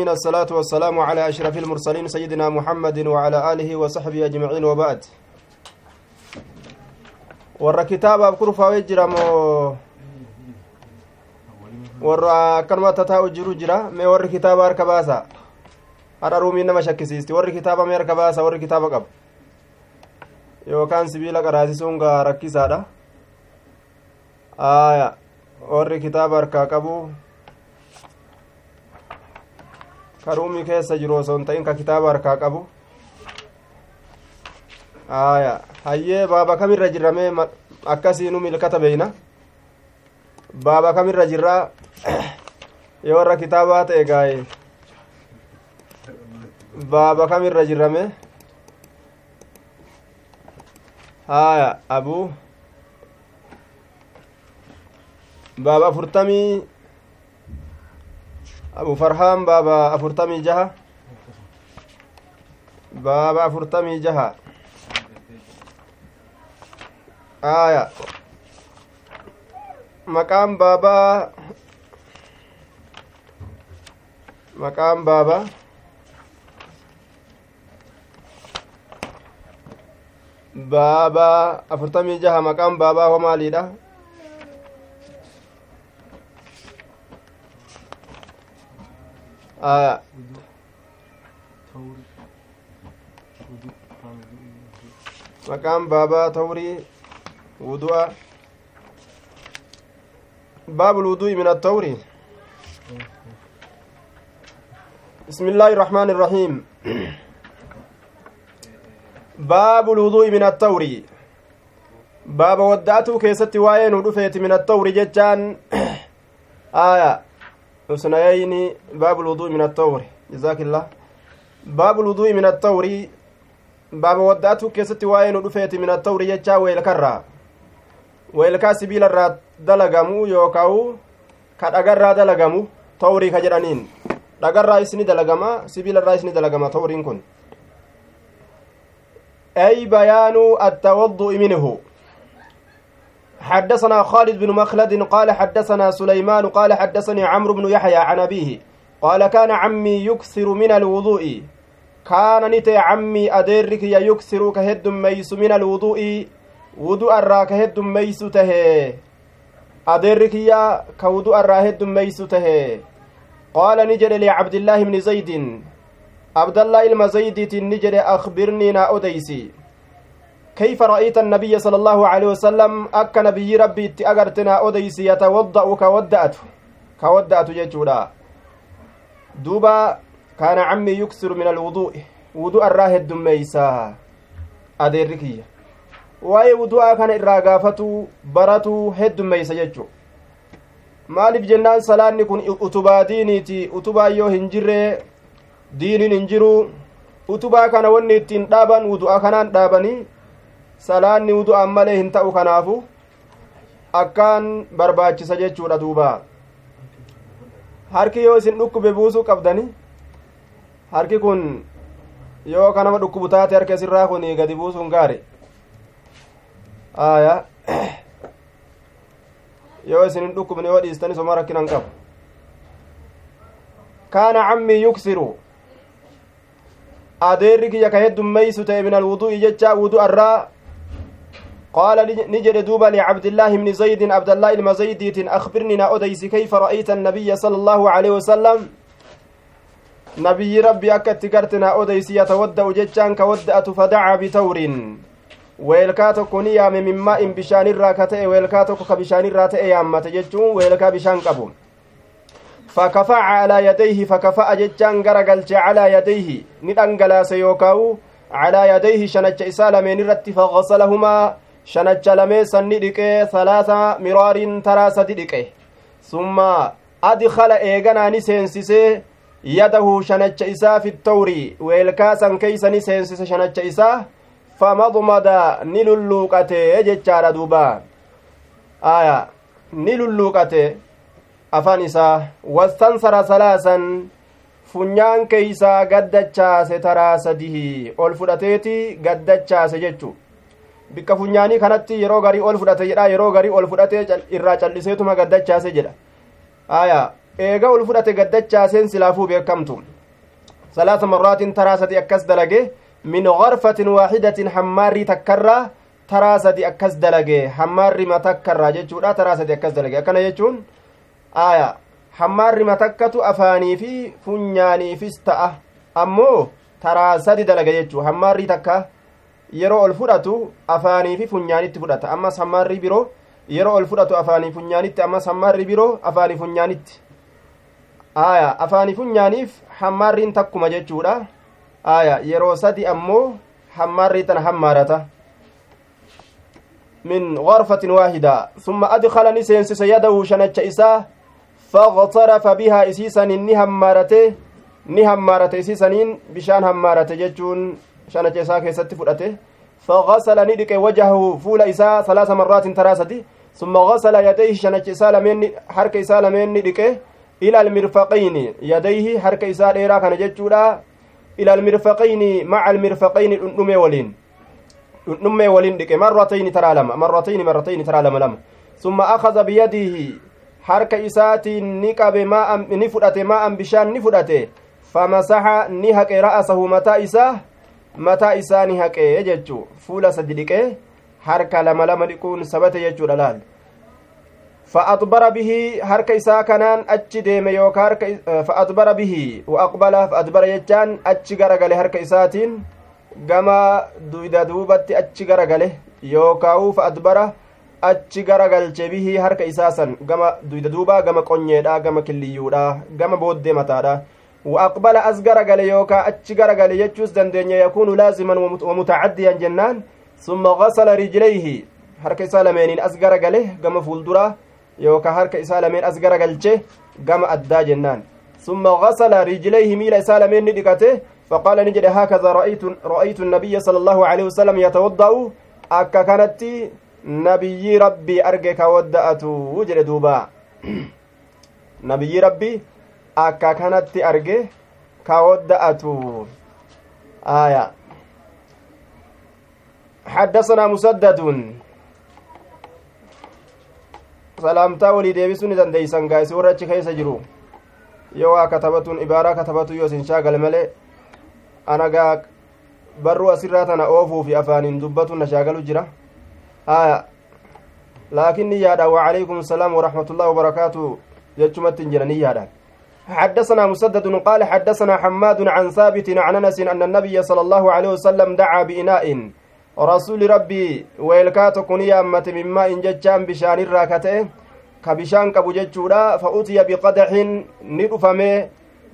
من الصلاة والسلام على أشرف المرسلين سيدنا محمد وعلى آله وصحبه أجمعين وبعد warra kitaaba kurfaa jiramoo warra akkanuma tataa'u jiru jira mee warri kitaaba harka baasa har'a ruumiin nama shakkisiisti warri kitaaba mee harka baasa warri kitaaba qabu yookaan sibiila qaraasisuun gaa rakkisaadha aya warri kitaaba harkaa qabu ka ruumii keessa jiru osoo hin ta'in ka kitaaba harkaa qabu aya hayyee baaba kamirra jirrame akkasiinu milkata beeyna baaba kamirra jirraa yoo warra kitaabaa ta'e gaaye baaba kamirra jirrame haya abuu baaba afurtamii abu farhaan baaba afurtamii jaha baaba afurtamii jaha aya maqaan baabaa maqaan baaba baaba afurtamii jaha maqaan baabaa hoo aya maqaan baabaa tawrii wudu'a باب الوضوء من الطور بسم الله الرحمن الرحيم. باب الوضوء من الطور باب ودعته كيست واين ودفيت من الطور ججان آية. حسنيين باب الوضوء من الطور جزاك الله باب الوضوء من الطور باب ودعته كيست واين ودفيت من الطور ججان ويلكرا irraa dalagamu yookaan ka dhagarraa dalagamu tawrii ka jedhaniin dhagarraa isni dalagama sibiila irraa isni dalagama tawriin kun أي بيان التوضؤ منه حدثنا خالد بن مخلد قال حدثنا سليمان قال حدثني عمرو بن يحيى عن أبيه قال كان عمي يكثر من الوضوء كان نتي عمي أديرك يكثر كهد ميس من الوضوء wudu'a irraa ka heddummeeysu tahe adeerri kiyya ka wudu'a irraa heddummeeysu tahe qaala ni jedhe licabdillaahi ibni zaydin abdallaa ilma zaydiitiin ni jedhe akbirnii naa nabiyyi rabbi itti agarte naa odeysi yatawadda'u ka wadda'atu ka wadda'atu jechuudha duuba kaana cammii yuksiru min alwudu'i wudu'a irraa heddummeeysa adeerri kiyya waa'ee wudu'aa kana irraa gaafatu baratu heddummeeysa jechu maaliif jennaan salaanni kun utubaa diiniiti utubaa yoo hin jirre diiniin hin jiru utubaa kana wanni ittiin dhaaban wudu'a kanaan dhaabanii salaanni wudu'aan malee hin ta'u kanaafu akkaan barbaachisa jechuudha duuba harki yoo isin dhukkube buusuu qabdani harki kun yoo kanama dhukkubu taate harka isirraa kun gadi buusuun gaare aya yoo isin hin dhukkubne yoo dhiistani soma rakkinan qabu kaana cammii yuksiru adeerri kiyya ka heddummeeysu ta'e min alwudu'i jecha wudu odeysi kayfa ra'ayta annabiyya sala allaahu aleyhi wasalam nabiyyi rabbi akka itti garte na odeysi yatawadda'u jechaan ka wadda'atu fadacaa bitawrin weelkaa tokko ni yaame mimmaa in bishaanirraa ka ta'e weelkaa tokko ka bishaanirraa ta'e yaammate jechuun weelkaa bishaan qabu fakafaca calaa yadayhi fakafa'a jechaan gara galche calaa yadayhi ni dhangalaase yookaawu calaa yadayhi shanacha isaa lameen irratti fagasalahumaa shanacha lameessan ni dhiqee halaasa miraarin taraa sadi dhiqe summa adkala eeganaa ni seensisee yadahu shanacha isaa fi tawri weelkaa san keeysa ni seensise shanacha isaa famadmada ni lulluuqate jechaadha duuba aya ni lulluuqate afaan isaa wastansara salaasan funyaan keeysaa gaddachaase taraa sadihi ol fudhateeti gaddachaase jechu bikka funyaanii kanatti yeroo garii ol fudhate jedha yeroo garii ol fudhatee irraa calliseetuma gaddachaase jedha aya eega ol fudhate gaddachaaseen silaafuu beekamtu salaasa marraatin taraa sadi akkas dalage min garfatin waaxidatin hammaarrii takkarraa taraa sadi akkas dalage hammaarri matakkarraa jechuudha taraa sadi akkas dalage akkana jechuun aya hammaarri matakkatu afaanii fi funyaaniifis ta'a ammoo taraa dalage jechuu hammaarrii takka yeroo ol fudhatu afaanii fi funyaanitti fudhata ammas hammaarri biroo yeroo ol fudhatu afaanii funyaanitti ammas hammaarri biroo afaanii funyaanitti aya afaanii funyaaniif hammaarriin takkuma jechuudha aya yeroo sadi ammoo hammaarrii tana hammaarata min garfatin waahida summa adkala ni seensise yadahu shanacha isaa faqtarafa bihaa isiisanin ni hammaarate ni hammaarate isiisaniin bishaan hammaarate jechuun shanacha isaa keessatti fudhate. فغسل ندك وجهه فول إساء ثلاث مرات تراسة ثم غسل يديه شنك إساء لمن حرك إساء لمن ندك إلى المرفقين يديه حرك إساء إيرا كان جتشولا إلى المرفقين مع المرفقين نمي ولين نمي ولين دك مرتين ترى لما مرتين مرتين ترى لما لما ثم أخذ بيده حرك إساء نكب ماء نفرته ماء بشان نفرته فمسح نهك رأسه متى إساء mataa isaa ni haqee jechuu fuula sadi dhiqee harka lama lama dhiquun sabate jechuudha laal bihii harka isaa kanaan achi deeme yookaan harka fa'adbara bihii wa'aqbala fa'adbara jechaan achi garagale harka isaatiin gama duyda duubatti achi garagale yookaan fa'adbara achi garagalche bihii harka isaa san gama duyda duubaa gama qonyeedha gama killiyyuudha gama booddee mataadha وأقبل أزجر قال يوكا أتشجر قال يجوز دندن يكون لازما ومتعديا جنان. ثم غسل رجليه. حركة سالمين أزجر قاله قام فولدرا. يوكا حركة سالمين أزجر قالشه قام أدى جنان. ثم غسل رجليه ميل سالمين ندقته. فقال نجد هكذا رأيت رأيت النبي صلى الله عليه وسلم يتوضأ. أكا كانت نبي ربي أرجك ودأته. وجد دوبا. نبي ربي akka kanatti arge ka wadda'atu aya حدثنا مسدد سلامتا ولي ديبسون دنديسان غايس ورچ كيس جرو yoo katabatun ibaaraa katabatu yoo isin shaagale malee anagaa barruu asirraa tana oofuu fi afaaniin dubbatu na shaagalu jira haya laakin niyyaadha wacalaykum salaam waraxmatullahi wabarakaatu jechumatti hin jira niyyaadhaan حدثنا مسدد قال حدثنا حماد عن ثابت عن أنس أن النبي صلى الله عليه وسلم دعا بإناء. رسول ربي ويلكات كنيا أمت من ماء ججان بشان الراكته كبشان كبو ججودا فأتي بقدح ندفمه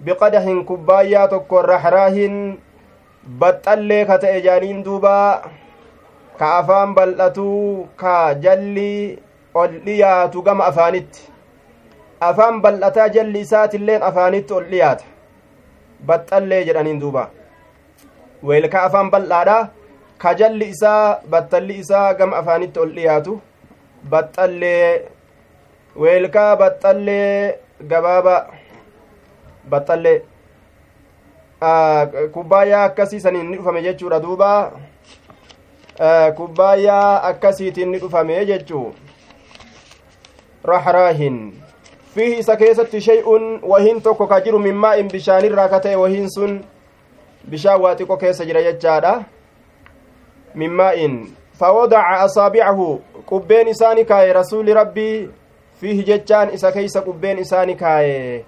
بقدح كبايا تكو رحراه بطلي كتئ جانين دوبا كأفان بلأتو كجلي أولياتو قم أفانت afaan bal'ataa jalli isaatiilleen afaanitti ol dhiyaata baxxallee jedhaniin duuba weelka afaan bal'aadha ka jalli isaa battalli isaa gama afaanitti ol dhiyaatu baxxallee weelkaa baxxallee gabaaba baxxallee kubbaayyaa akkasiisaniin ni dhufame jechuudha duuba kubbaayyaa akkasiitiin ni dhufame jechuu rahraahin maa'in bishaanirraa ka ta'e wahiin sun bishaan waa xiqqo keessa jira jechaadha min maa'in fawadaca asaabicahu qubbeen isaani kaaye rasuuli rabbii fiihi jechaan isa keeysa qubbeen isaani kaaye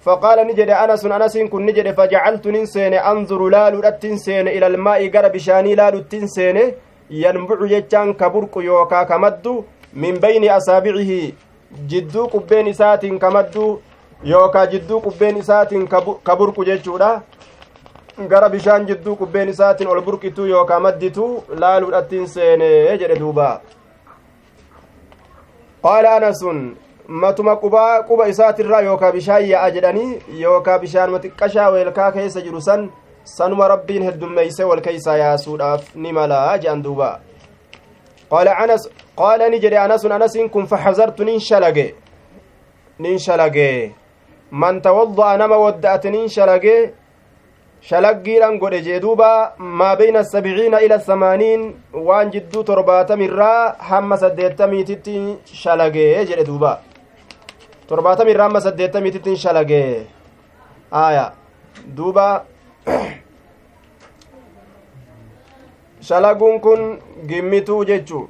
فقال نجد أنس أنس كن نجد فجعلت ننسين أنظر لالو التنسين إلى الماء قر بشاني لالو التنسين ينبع يجان كبرك يوكا كمد من بين أصابعه jidduu qubbeen isaatiin kamadduu yookaa jidduu qubbeen isaatiin ka burqu jechuudha. Gara bishaan jidduu qubbeen isaatiin ol burqitu yookaa madditu laaluudhattiin seenee jedhe duuba. Qaala anasun matuma qubaa quba isaatirraa yookaa bishaan yaa'a jedhanii yookaa bishaanuma xiqqashaa weelkaa keessa jiru san sanuma rabbiin heddummeeyse wal keeysaa yaasuudhaaf ni malaa jedhan duuba. Qaala anas qaala ni jedhe anasun anasin kun faxazartu nin shalage nin shalage man tawadda'a nama wadda'ate nin shalage shalaggiidhan godhe jee duuba maa beyna sabciina ila samaaniin waan jidduu torbaatamirraa hamma saddeettamiititti shalage jedhe duuba torbaatamii irraa amma saddeettamiitittiin shalage aya duuba shalaguun kun gimmituu jechuu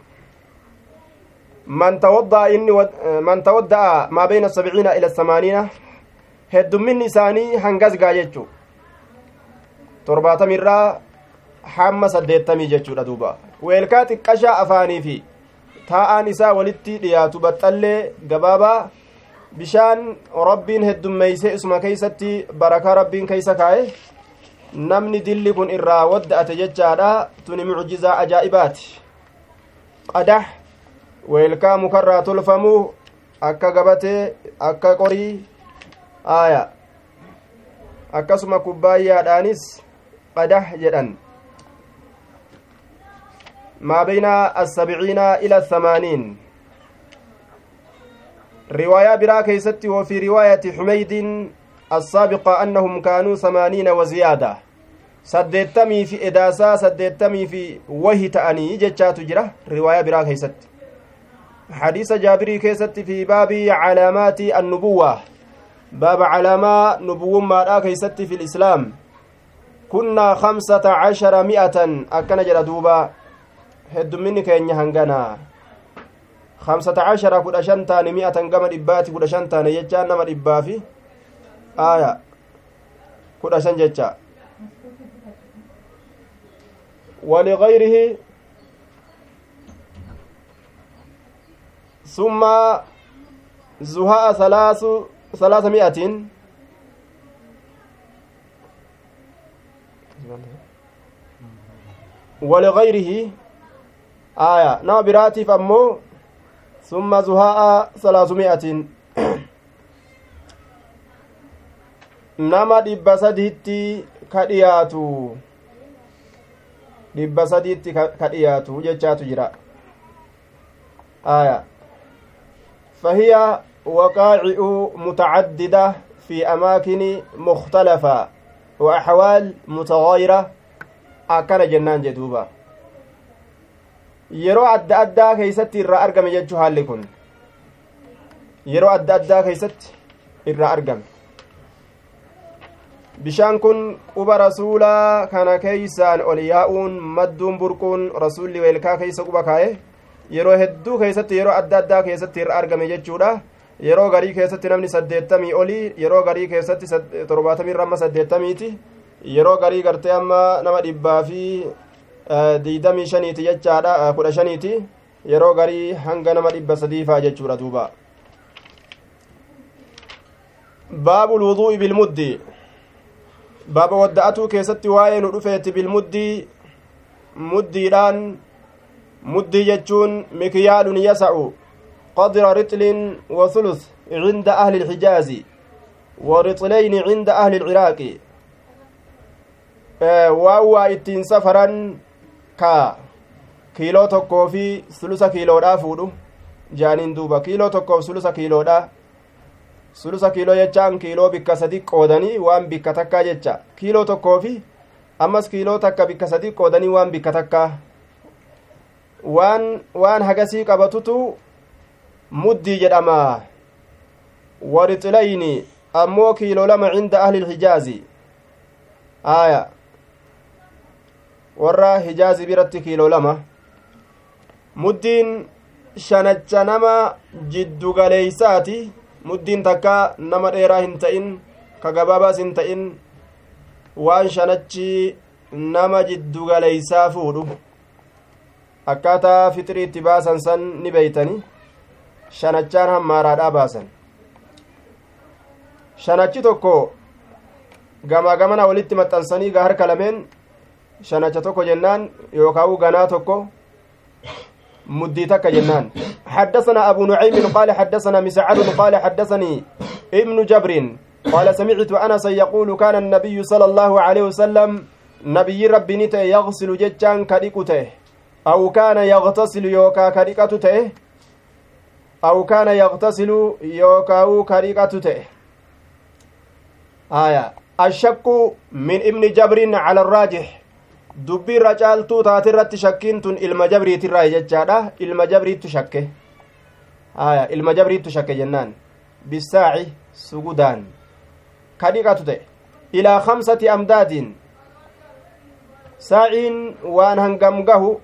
man tawadda'a inni man tawadda'a maa bayna sabciina ila samaaniina heddumminni isaanii hangas gaa jechuu torbaatamirraa hamma saddeettamii jechuudha duuba weelkaa xiqqashaa afaanii fi taa'aan isaa walitti dhiyaatu baxxallee gabaabaa bishaan rabbiin heddummeeyse isuma keeysatti barakaa rabbiin keeysa kaa'e namni dilli kun irraa wadda'ate jechaadha tuni mucjizaa ajaa'ibaati qadax weelkaa mukarraa tolfamuu akka gabatee akka qorii aaya akkasuma kubbaayyaadhaanis qadax jedhan maa bayna assabciina ila athamaaniin riwaayaa biraa keeysatti وفي رواية حميد السابقة أنهم كانوا ثمانين وزيادة saddeettamii fi edaasaa saddeettamii fi wahi ta'anii jechaatu jira riwaayaa biraa keeysatti jaabirii keessatti fi baabii calaamaati annubuwaa baaba calaamaa nubuwummaadhaa keeysatti fi lislaam kunnaa kamsata cashara mi'atan akkana jedha duuba heddumminni keenya hangana kamsata cashara kudha shan taane mi'atan gama dhibbaati kudha shan taane jechaan nama dhibbaa fi aaya kudha shan jecha ولغيره ثم زهاء ثلاث ثلاثمائة ولغيره آية نوع براتي فمو ثم زهاء ثلاثمائة nama dhibba sadiitti ka dhiyaatu dhibba sadiitti ka dhiyaatu jechaatu jira aya fi amaakini mukhtalafa wa axwaal mutagayira akkana jennaan jedhuuba yeroo adda addaa keeysatti irraa argame jechuu haalli kun yeroo adda addaa keeysatti irraa argame bishaan kun quba rasuulaa kana keeysaan ol yaa'uun madduun burquun rasuulli weelkaa keeysa quba kaa'e yeroo hedduu keessatti yeroo adda addaa keessatti irra argame jechuudha. Yeroo garii keessatti namni saddeettamii olii yeroo garii keessatti torbaatamii irra amma saddeettamiiti. Yeroo garii gartee amma nama dhibbaa fi diidamii shaniiti jechaadha kudha shaniiti. Yeroo garii hanga nama dhibba sadiifaa jechuudha duuba. Baabul wuduu'i bilmuddi. Baaba wadda'atuu keessatti waa'ee nu dhufeeti bilmuddii muddiidhaan muddii jechuun mikyaalun yasacu qadra rixlin wa thuluth cinda ahli ilxijaazi wa rixlayni cinda ahli ilciraaqi waan waa ittiin safaran ka kiiloo tokkoo fi sulusa kiiloodhaa fuudhu jaaniin duuba kiiloo tokkoof sulusa kiiloodhaa sulusa kiiloo jechaan kiiloo bikka sadi qoodanii waan bikka takkaa jecha kiiloo tokkoo fi ammas kiiloo takka bikka sadi qoodanii waan bikka takkaa waan waan hagasii qabatutu muddii jedhama warixlayni ammoo kiiloo lama cinda ahli ilhijaazi aya warra hijaazi biratti kiiloo lama muddiin shanacha nama jiddugaleeysaati muddiin takka nama dheeraa hin ta'in ka gabaabaas hin ta'in waan shanachi nama jiddugaleeysaa fuudhu akkaataa fixrii itti baasan san ni beeytani shanachaan hammaaraadhaa baasan shanachi tokko gamaa gamana walitti maxxansanii gaa harka lameen shanacha tokko jennaan yookaan ganaa tokko مدي تك جنان حدثنا أبو نعيم قال حدثنا مسعد قال حدثني ابن جبر قال سمعت أنس يقول كان النبي صلى الله عليه وسلم نبي ربي نته يغسل ججان كريكته أو كان يغتسل يوكا كريكته أو كان يغتسل يوكاو كريكته آية الشك من ابن جبر على الراجح dubbii irra caaltuu taate irratti shakkiin tun ilma jabriitirraa jechaadha ilma jabriittu shakke haya ilma jabriittu shakke jennaan bisaaci sugudaan ka dhiqatu ta'e ilaa kamsati amdaadin saaciin waan hangam gahu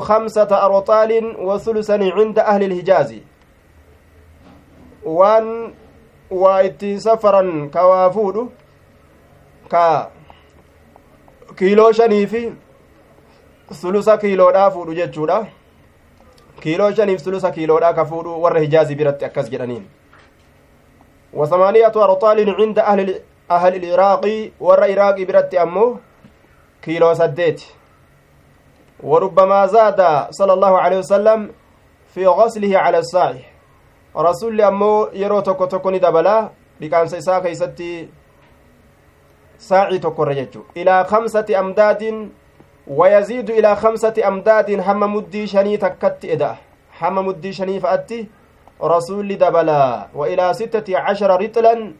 kamsata arxaalin wa sulusani cinda ahli ilhijaazi waan waa itti safaran ka waa fuudhu ka kiiloo shanii fi sulusa kiiloodhaa fuudhu jechuudha kiiloo shaniif sulusa kiiloodhaa ka fuudhu warra hijaazii biratti akkas jedhaniin وثمانية أرطال عند أهل أهل العراق ور عراق برت أمه كيلو سديت. وربما زاد صلى الله عليه وسلم في غسله على الصاع. رسول أمه يرو توكو توكو ندبلا لكان سيسا كيستي ساعي رججو. إلى خمسة أمداد ويزيد إلى خمسة أمداد هم مدي شني تكت إدا. هم مدي شني فأتي dabalaa wa ilaa sittati cashara rixlan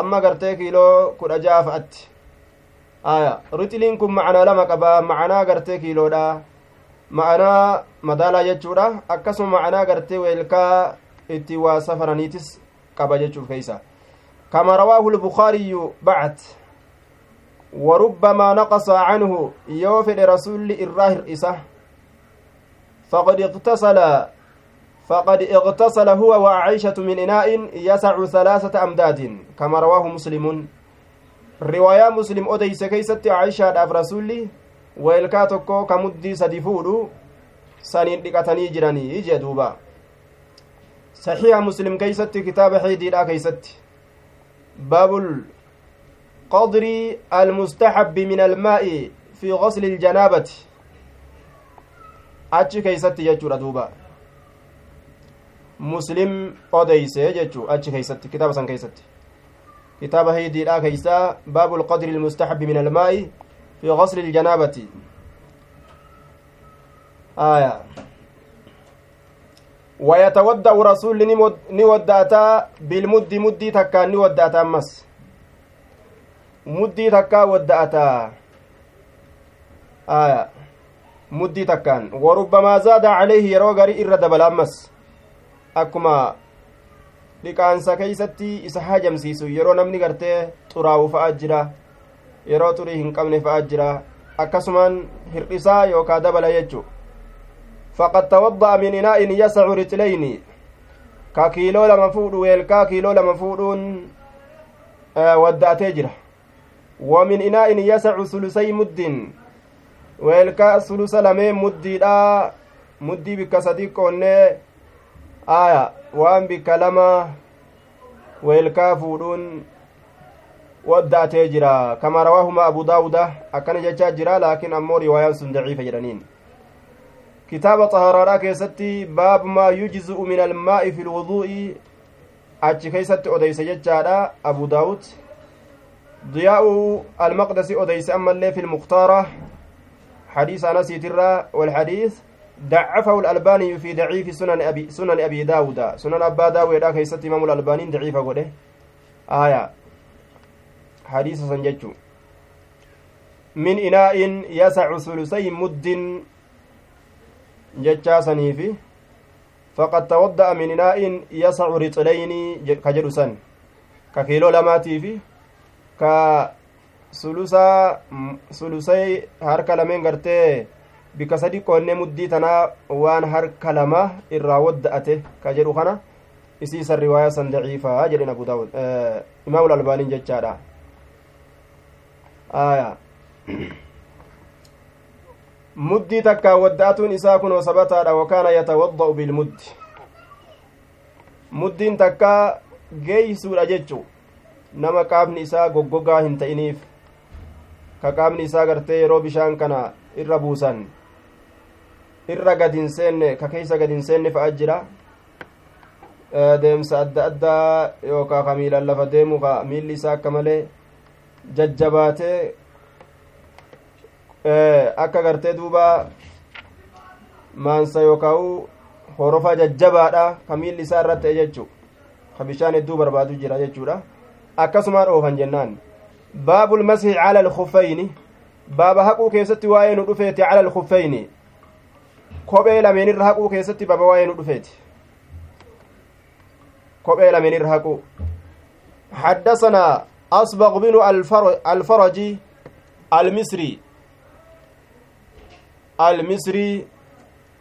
amma gartee kiiloo kudha ja'a fa'atti aya rixliin kun macanaa lama qaba macanaa gartee kiiloodha ma'anaa madaalaa jechuudha akkasuma macanaa gartee weelkaa itti waa safaraniitis qaba jechuuf keeysa kama rawaahu lbukaariyyu bacd وربما نقص عنه يوفد رسول الراهر إسه فقد اغتسل فقد اغتسل هو وعائشة من إناء يسع ثلاثة أمداد كما رواه مسلم رواية مسلم أديس كيست عائشة أف رسولي ويلكا muddii sadi fuudhu saniin dhiqatanii jiranii ije duuba saxiiha muslim keeysatti kitaaba xiidiidha keeysatti baabul qadri almustaxabbi min almaa'i fi gasli iljanaabati achi keeysatti jechuudha duuba muslim odeyse jechuu achi keeysatti kitaaba san keeysatti kitaaba haydiidha keeysaa baabu lqadri ilmustaxabi min almaa'i fi gasli iljanaabati aya ويتودأ رسول نودأتا بالمد مدي تكا نودأتا أمس مدي تكا ودأتا آية مدي تكان وربما زاد عليه يرو غري إر دبل أمس akkuma dhiqaansa keeysatti isa hajamsiisu yeroo namni gartee xuraa'u fa'a jira yeroo xurii hin qabne fa'a jira akkasumaan hir'isaa yookaa dabala jechu faqad tawadda'a min inaa'in yasacu rijlayni ka kiiloo lama fuudhu weelkaa kiiloo lama fuudhuun wadda'atee jira min inaa'in yasacu sulusay muddin weelkaa sulusa lamee muddiidha muddii bikka sadi qoonnee aya waan bikka lama weelkaa fuudhuun wadda'atee jira kama rawaahuma abu daawuda akkana jechaa jira laakiin ammoo riwaayaan sun daciifa jedhaniin kitaaba xaharaadhaa keessatti baabu maa yujzi'u min almaa'i fi lwuduu'i achi keeysatti odeyse jechaadha abu daawud diyaa'u almaqdasi odeyse ammallee fi lmukhtaara xadiisa anasiitirra walxadiis ضعفه الألباني في ضعيف سنن أبي سنن أبي داود. سنن أبا داود كيست إمام الألباني ضعيف قوله آية؟ حديث سنجتشو من إناء يسع ثلثي مد. جتشا سنيفي. فقد تودأ من إناء يسع رطلين كجر سن. ككيلو لماتي في ك sulusaa sulusay harka lameen gartee bika sadi qoonnee muddii tanaa waan harka lama irraa wadda'ate ka jedhu kana isiisan riwaayaa san daciifaa jedhen abu daawud imaamul albaaniin jechaadha aya muddii takkaa wadda'atuun isaa kunoo sabataadha wakaana yatawadda'u bilmuddi muddiin takkaa geeysuudha jechu nama qaamni isaa goggogaa hin ta'iniif ka qaamni isaa gartee yeroo bishaan kana irra buusan irra gad hin seenne ka keeysa gad hin seenne fa'a jira deemsa adda addaa yookaa ka miilan lafa deemu ka miilli isaa akka malee jajjabaatee akka gartee duuba maansa yookaa'u horofa jajjabaadha ka miilli isaa irra ta'e jechuu ka bishaan hedduu barbaadu jira jechuudha akkasumaan oofan jennaan baabul masihi cala alkufayni baaba haquu keessatti waa'ee nu dhufeeti cala alkufayni kophee lameenirra haquu keessatti baba waa'ee nu dhufeeti. Kophee lameenirra haquu. حدثنا أصبغ بن الفرج المصري المصري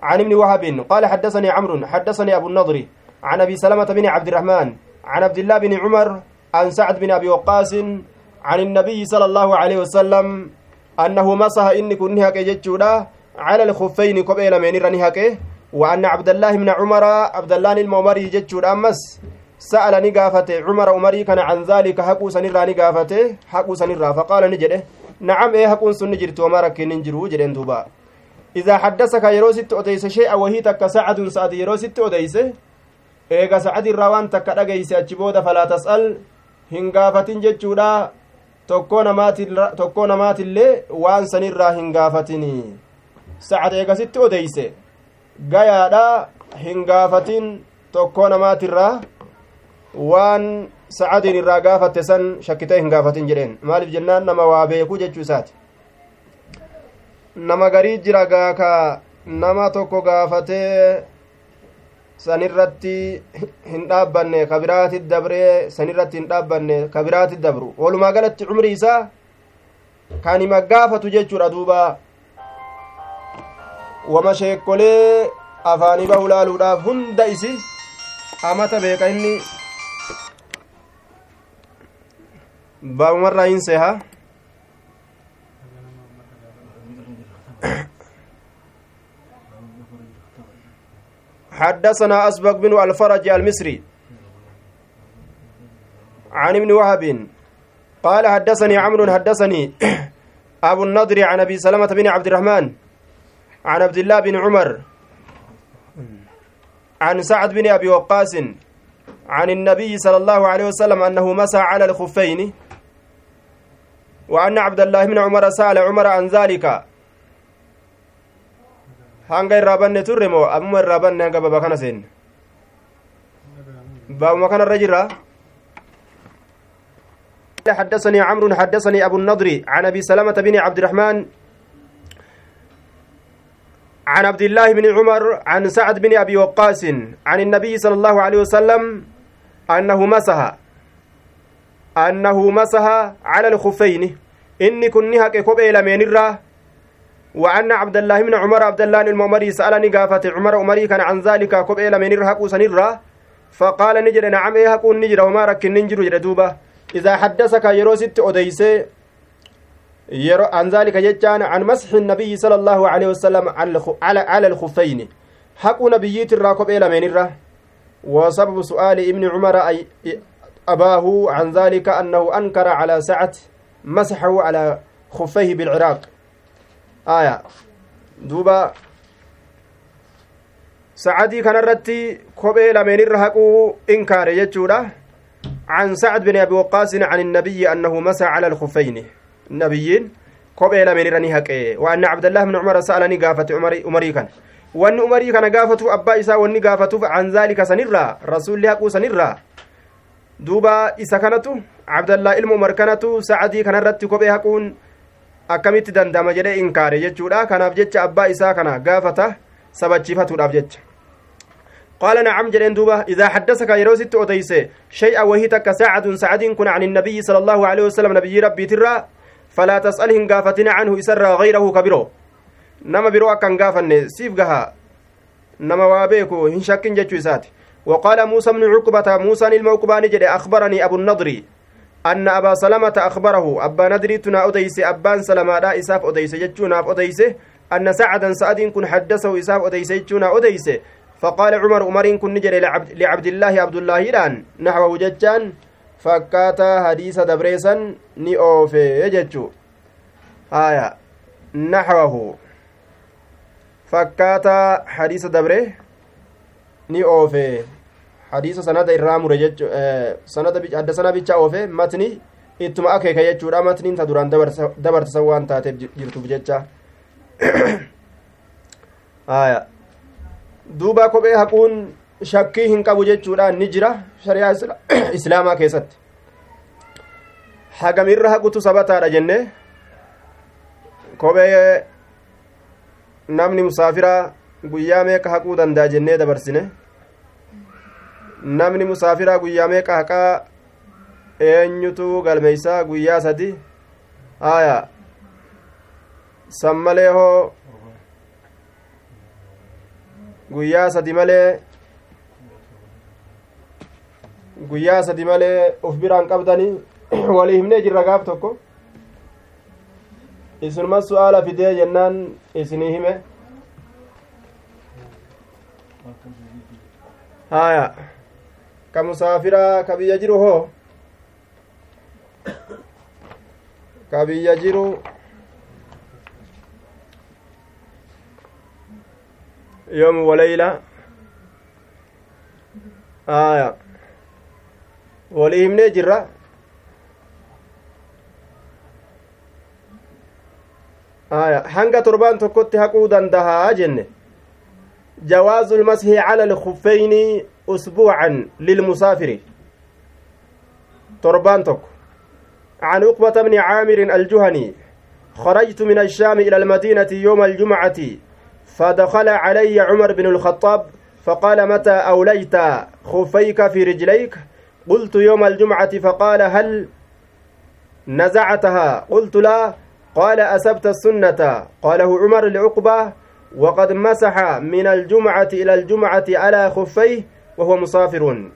عن ابن وهب قال حدثني عمرو حدثني أبو النضر عن أبي سلمة بن عبد الرحمن عن عبد الله بن عمر عن سعد بن أبي وقاص عن النبي صلى الله عليه وسلم أنه مسح إني كن هكا جتشودا على الخفين قبيل من رني هكا وأن عبد الله بن عمر عبد الله المؤمري جتشودا أمس. سأل نقافة عمر عمري كان عن ذلك. حقو سنرى نقافته حقو سنرى. فقال نجده نعم إيه حقو سنجرت وما ركن جدين دوبا. إذا حدثك يروست أديس شيئا وهي تك سعد سعد eega sa'adirraa waan takka dhageyse achi booda falaa tas'al hin gaafatin jechuudha tokkoo namaatillee waan sanirraa hin gaafatin sa'ad eegasitti odeyse gayaadha hin gaafatin tokkoo namaatirraa waan sa'adiin irraa gaafatte san shakkitee hin gaafatin jedheen. Maaliif jennaan nama waa beekuu jechuu isaati? Nama garii jira gaaka nama tokko gaafatee sanirratti hin dhaabbanne ka biraati dabree sanirratti hin dhaabbanne ka biraati dabru. Walumaa galatti cumri isaa kan hima gaafatu jechuudha duuba wama sheekkolee afaanii bahu laaluudhaaf hunda isi amata beeka inni baabumarraa hin seha حدثنا أسبق بن الفرج المصري عن ابن وهب قال حدثني عمرو حدثني أبو النضر عن أبي سلمة بن عبد الرحمن عن عبد الله بن عمر عن سعد بن أبي وقاص عن النبي صلى الله عليه وسلم أنه مسى على الخفين وأن عبد الله بن عمر سأل عمر عن ذلك. hanga irraa banne turre moo ammuma irraa banne hanga baba kana seenne حدثني عمرو حدثني أبو النضر عن أبي سلمة بن عبد الرحمن عن عبد الله بن عمر عن سعد بن أبي وقاص عن النبي صلى الله عليه وسلم أنه مسح أنه مسح على الخفين. إني كنها كوبي لمن الرّ وأن عبد الله بن عمر عبد الله الممري سألني قافة عمر عمري كان عن ذلك كبئ من الرهق سنرة. فقال نجر نعم إيه هكون نجر وما رك ننجر جردوبة إذا حدثك يرو ست يجان عن مسح النبي صلى الله عليه وسلم على على الخفين. حق نبيت الراكب إلى من الره وسبب سؤال ابن عمر أي أباه عن ذلك أنه أنكر على سعة مسحه على خفيه بالعراق. aya duuba sacadii kanarratti kophee lameenirra haquu inkaare jechuudha عن سعد بن أبي وقاص عن النبي أنه مسى على الخفين. النبيين kophee lameen irra ni haqe waan abdallah bni cumara sa'alanii gaafate umarii kana wanni umarii kana gaafatu abbaa isaa wanni gaafatuuf an zaalika sanirraa rasulli haquu sanirraa duuba isa kanatu abdallah ilma umar kanatu sacadii kanarratti kophee haquun akkamitti dandama jedhe inkaare jechuudha kanaaf jecha abbaa isaa kana gaafata sabachiifatuudhaaf jecha قال نعم جرين دوبا إذا حدثك يروسيت أتيس شيئا وهي تك ساعد سعد كن عن النبي صلى الله عليه وسلم نبي ربي ترى فلا تسألهم قافتنا عنه إسر غيره كبيرو. نما برو أكن قافن سيف قها نما وابيكو هن شكين جتشو إسات وقال موسى بن عقبة موسى الموقبان جري أخبرني أبو النضر أن أبا سلمة أخبره. أبا ندريتنا أديس أبان سلمة لا إساف أديس جتشونا أديس أن سعدا سعد كن حدثه إساف أديس جتشونا أديس فقال عمر عمر كن نجري لعبد, لعبد الله عبد الله إلآن نحوه جتشان. fakkaataa hadiisa dabreessan ni oofee jechuu haya naxwahu. Fakkaataa hadiisa dabre ni oofee. Hadiisa sanada irraa mure jechu sanada adda sana bicha oofe matni ittuma akeeka jechuudha. Matniin ta duraan dabarta san waan taateef jirtuuf jecha. Haya duuba kophee haquun shakkii hin qabu jechuudha ni jira shari'aa islaamaa keessatti hagamirra haqutu sabataadha jenne kophee namni musaafiraa guyyaa meeqa haquu danda'a jennee dabarsine namni musaafiraa guyyaa meeqa haqaa eenyutu galmeeysaa guyyaa sadi aya san malee hoo guyyaa sadi malee guyyaa sadi malee uf biraan qabdanii walii himnee jirra gaaf tokko isunuma su'aala fidee jennaan isinii hime haya ka musaafiraa ka biyya jiru hoo ka biyya jiru yoomu waleyla haya walii himnee jirra hanga torbaan tokkotti haquu dandahaa jenne lmasxi cala alkuffeyni usbuucan lilmusaafiri torbaan tokko عن عقبة بن عامر الجهني خرجت من الشام إلى المدينة يوم الجمعة فدخل علي عمر بن الخطاب فقال متى أوليت خفيك في رجليك قلت يوم الجمعة فقال هل نزعتها؟ قلت لا. قال أسبت السنة. قاله عمر لعقبة. وقد مسح من الجمعة إلى الجمعة على خفيه وهو مسافر.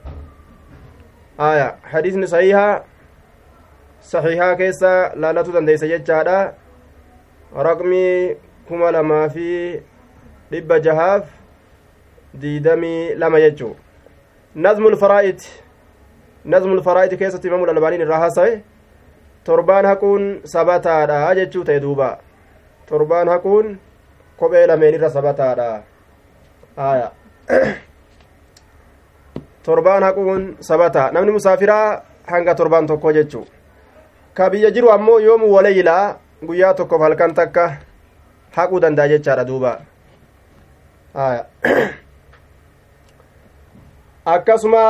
آية. حديث صحيحة. صحيحة كيسا لا لا تدنديس ججادا رقمي كما لما في لب جهاف. ديدمي لما يجو. نظم الفرائد نظم الفرائد كيسة إمام الألباني الرهاسة torbaan haquun sabataadha jechuu ta'e duuba torbaan haquun kophee lameenirra sabataadha haya torbaan haquun sabata namni musaafiraa hanga torbaan tokko jechuu ka biyya jiru ammoo yoomu waleeylaa guyyaa tokkoof halkan takka haquu danda'a jechaadha duuba haya akkasuma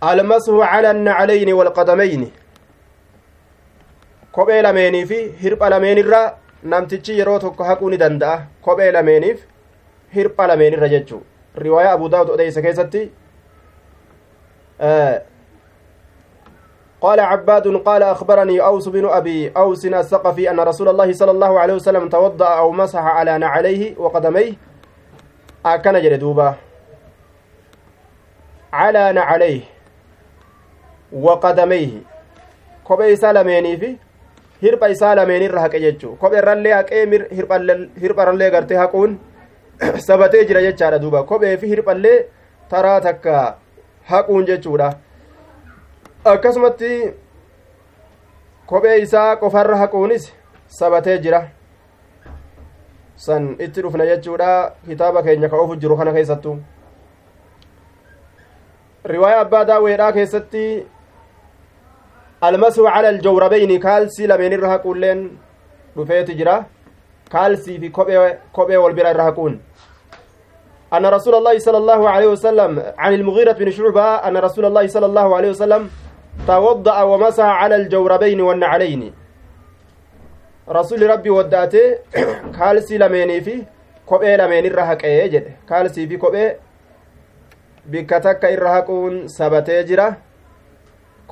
almashu cala annaclayni waalqadamayni kophee lameenii fi hirpha lameenirra namtichi yeroo tokko haquu ni danda'a kophee lameeniif hirpha lameenirra jechuu riwaayaa abu daawud odeyse keessatti قال عباد قال أخبرني أوس بن أبي أوس الثقفي أن رسول الله صلى الله عليه وسلم توضأ أو مسح على نعليه وقدميه أكن جلدوبا على نعليه waqadameeyhi kophee isaa lameenii fi hirpha isaa lameenirra haqe jechuu kopheerrallee haqee hirpharallee gartee haquun sabatee jira jechaadha duuba kophee fi hirphallee taraa takka haquun jechuudha akkasumatti kophee isaa qofarra haquunis sabatee jira san itti dhufna jechuudha kitaaba keenya ka ofu jiru kana keessattu riwaaya abbaa daawweedhaa keessatti almasu cala aljawrabayni kaalsii lameen irra haquulleen dhufeeti jira kaalsii fi kophee wal bira irra haquun أن رسول الله صلى الله عليه وسلم عن المغيرة بن شعبة أن رسول الله صلى الله عليه وسلم توضأ ومسح على الجوربين والنعلين رسول ربي ودأته كالسي لميني في haqee jedhe kaalsii fi kophee bikka takka irra haquun sabatee jira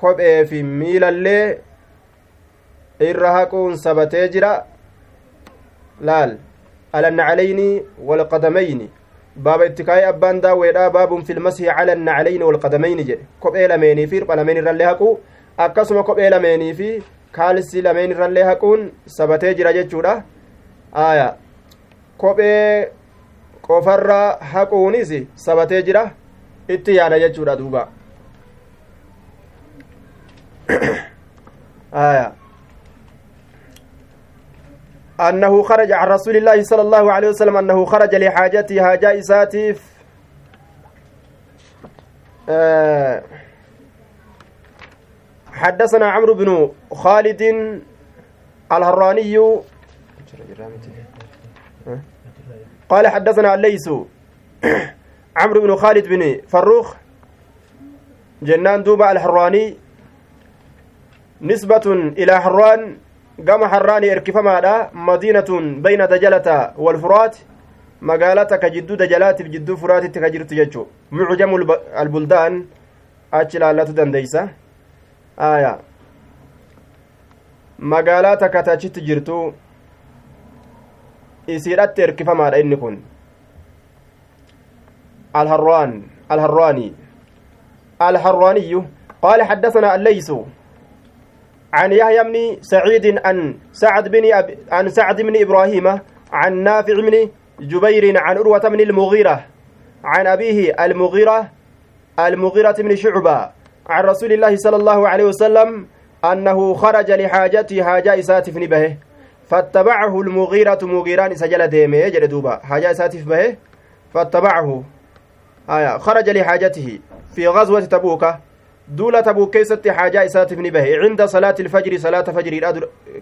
kophee fi miilallee irra haquun sabatee jira laal alannaclayni walqadamayni baaba itti kaa'ee abbaan daawweedha baabun filmasihi cala annaclayni walqadamayni jedhe kophee lameenii fi hirpha lameen irrallee haquu akkasuma kophee lameenii fi kaalsii lameen irrallee haquun sabatee jira jechuudha aya kophee qofarra haquunis sabatee jira itti yaada jechuudha duuba آية. أنه خرج عن رسول الله صلى الله عليه وسلم أنه خرج لحاجته ساتف آه. حدثنا عمرو بن خالد الهراني. قال حدثنا الليث. عمرو بن خالد بن فروخ. جنان دوبا الحراني نسبة إلى حران gama harraanii erkifamaadha madiinatun bayna dajalata walfuraat magaalaa takka jidduu dajalaatiif jidduu furaatitti ka jirtu jechuu mucjamu albuldaan achi ilaallatu dandeeysa aya magaalaa takka tachitti jirtu isiidhatti erkifamaadha inni kun الهروان الهرواني الهرواني قال حدثنا الليث عن يحيى بن سعيد عن سعد بن أب... عن سعد بن إبراهيم عن نافع بن جبير عن عروة بن المغيرة عن أبيه المغيرة المغيرة بن شعبة عن رسول الله صلى الله عليه وسلم أنه خرج لحاجته حاجة إساتف به فاتبعه المغيرة مغيران سجل ديمه يجد دوبا. حاجة إساتف به فاتبعه. آية خرج لحاجته في غزوة تبوك. دولة تبوك كيست حاجة إساتف به عند صلاة الفجر صلاة فجر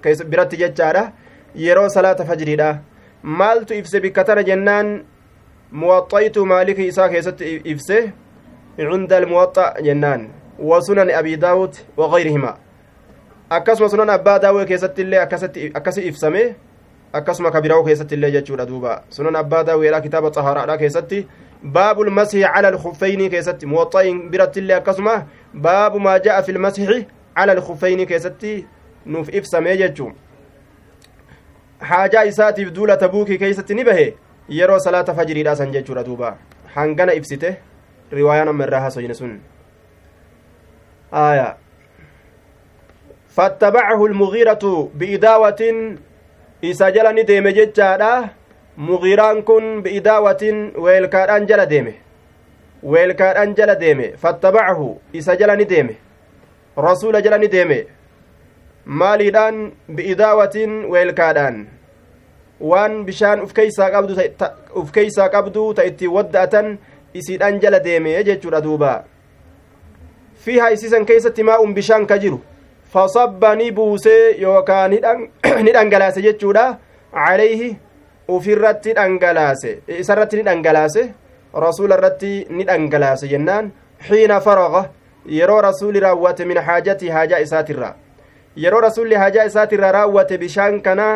برت ججارة يرو صلاة فجر maaltu ibse bikka tana jennaan muwaxayitu maaliki isaa keessatti ibse cunda almuwaxa jennaan wasunan abi daawud wagayrihima akkasuma sunan abbaa daawud keessatti illee akkasi ibsame akkasuma kabiraa'u keessatti illee jechuudha duuba sunan abbaa daawudhaa kitaaba xahaaraadhaa keessatti lmasihi cala alkufeyni keessatti muwaxayin biratti illee akkasuma baabu maa ja'a fi lmasihi cala alkufeyni keessatti nuuf ibsame jechuu haajaa isaatiif duula tabuukii keeysatti ni bahe yeroo salaata fajriidha san jechuudha duuba hangana ibsite riwaayaan amma irraa hasoyne sun aya fattabacahu lmugiiratu biidaawatin isa jala ni deeme jechaadha mugiiraan kun biidaawatin weelkaadhaan jala deeme weelkaadhaan jala deeme fattabacahu isa jala ni deeme rasuula jala ni deeme maaliidhaan bi'idaawatiin weelkaadhaan waan bishaan uf keeysaa qabdu uf keeysaa qabdu ta ittiin wadda'atan isiidhaan jala deeme jechuudha duuba fiiha isiisan keessatti maa'un bishaan ka jiru fasabba ni buusee yookaan ni dhangalaase jechuudha calayhi ufirratti dhangalaase isarratti ni dhangalaase rasuula irratti ni dhangalaase jennaan xiina faraqa yeroo rasuuli raawwate min xaajatii haajaa isaatirraa yeroo rasuulli hajaa isaatirra raawwate bishaan kana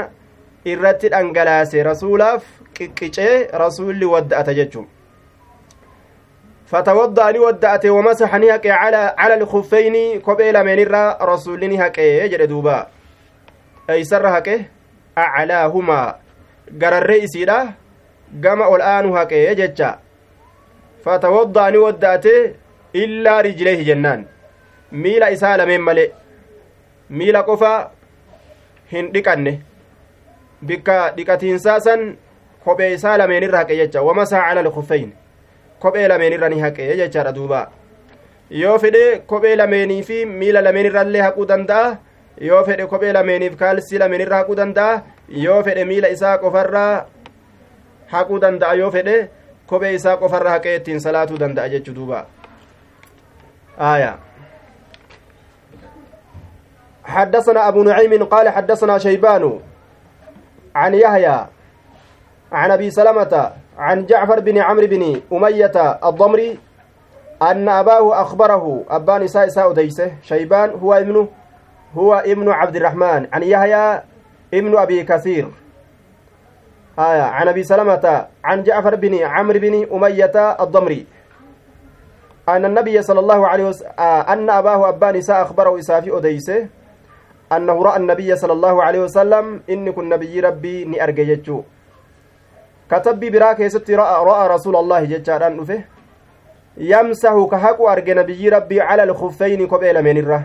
irratti dhangalaase rasuulaaf qiqqicee rasuulli wadda'ata jechuun فتوضأ ني ودأته ومسح ني هقي على على الخفين كوبي لمن الرا رسول ني هقي جد دوبا أعلاهما غرر إسيدا gama ol aanu haqee jecha fatawoddaa ni waddaate illaa rijleehi jennaan miila isaa lameen malee miila qofa hin dhiqanne bikka dhiqatiinsaa san kophee isaa lameenirra haqe jecha wamasaa cala lkufeyn kophee lameenirra ni haqe jechaadha duuba yoo fedhe kophee lameenii fi miila lameenirrallee haquu danda'a yoo fedhe kophee lameeniif kaalsii lameenirra haquu danda'a yoo fedhe miila isaa qofarraa haquu danda'a yoo fedhe kophee isaa qofarra haqee ittiin salaatuu danda'a jechuu duuba. Aayaa حدثنا أبو نعيم قال حدثنا شيبان عن يحيى عن أبي سلمة عن جعفر بن عمرو بن أمية الضمري أن أباه أخبره أبان إساء إساء شيبان هو ابنه هو ابن عبد الرحمن عن يحيى ابن أبي كثير. آية. عن أبي سلمة عن جعفر بن عمرو بن أمية الضمري. أن النبي صلى الله عليه وسلم أن أباه أبان إساء أخبره إساء في أديسه أنه رأى النبي صلى الله عليه وسلم إن كن نبي ربي ني أرججتشو كتبي براك يستي رأى, رأى رسول الله جتشاران نفه يمسح كهكو أرجى نبي ربي على الخفين كبيل من الره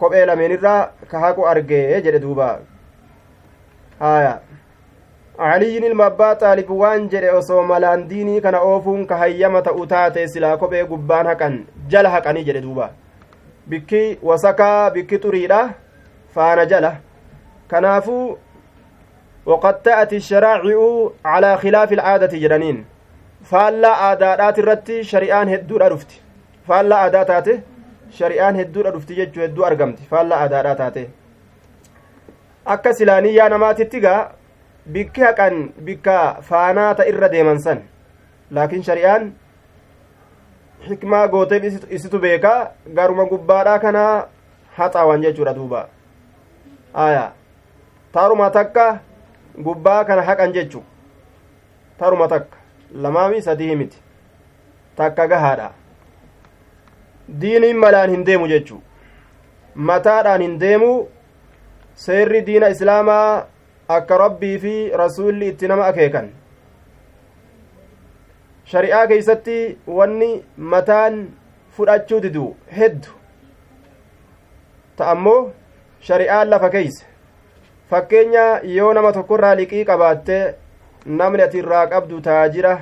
كبيل من الره كهكو أرجى يجد آية علي ilma abbaa xaalib waan jedhe osoo malaan diinii kana oofuun ka hayyama ta'u taate silaa kophee gubbaan haqan jala haqanii jedhe duuba bikki wasakaa bikki xuriidha faana jala kanaafuu waqad ta'ati sharaaci'u calaa khilaafi ilcaadati jedhaniin faallaa aadaadhaati irratti shari'aan hedduudha dhufti faallaa aadaa taate shari'aan hedduudha dhufti jechuu hedduu argamti faallaa aadaadhaa taate akka silaaniyyaa namaatitti gaa bikki haqan bikka faanaata irra deeman san. Laakiin shari'aan xikmaa gooteef isitu beeka garuma gubbaadhaa kana haxaawan jechuudha duuba. Aya taruma takka gubbaa kana haqan jechu. Taruma takka. Lamaami sadii miti. Takka gahaadha diiniin malaan hin deemu jechu. Mataadhaan hin deemu seerri diina islaamaa akka rabbii fi rasuulli itti nama akeekan. Shari'aa keeysatti wanni mataan fudhachuu didu heddu. Ta ammoo shari'aan lafa keeyse. Fakkeenya yoo nama tokkorraa liqii qabaatte namni ati irraa qabdu taajira.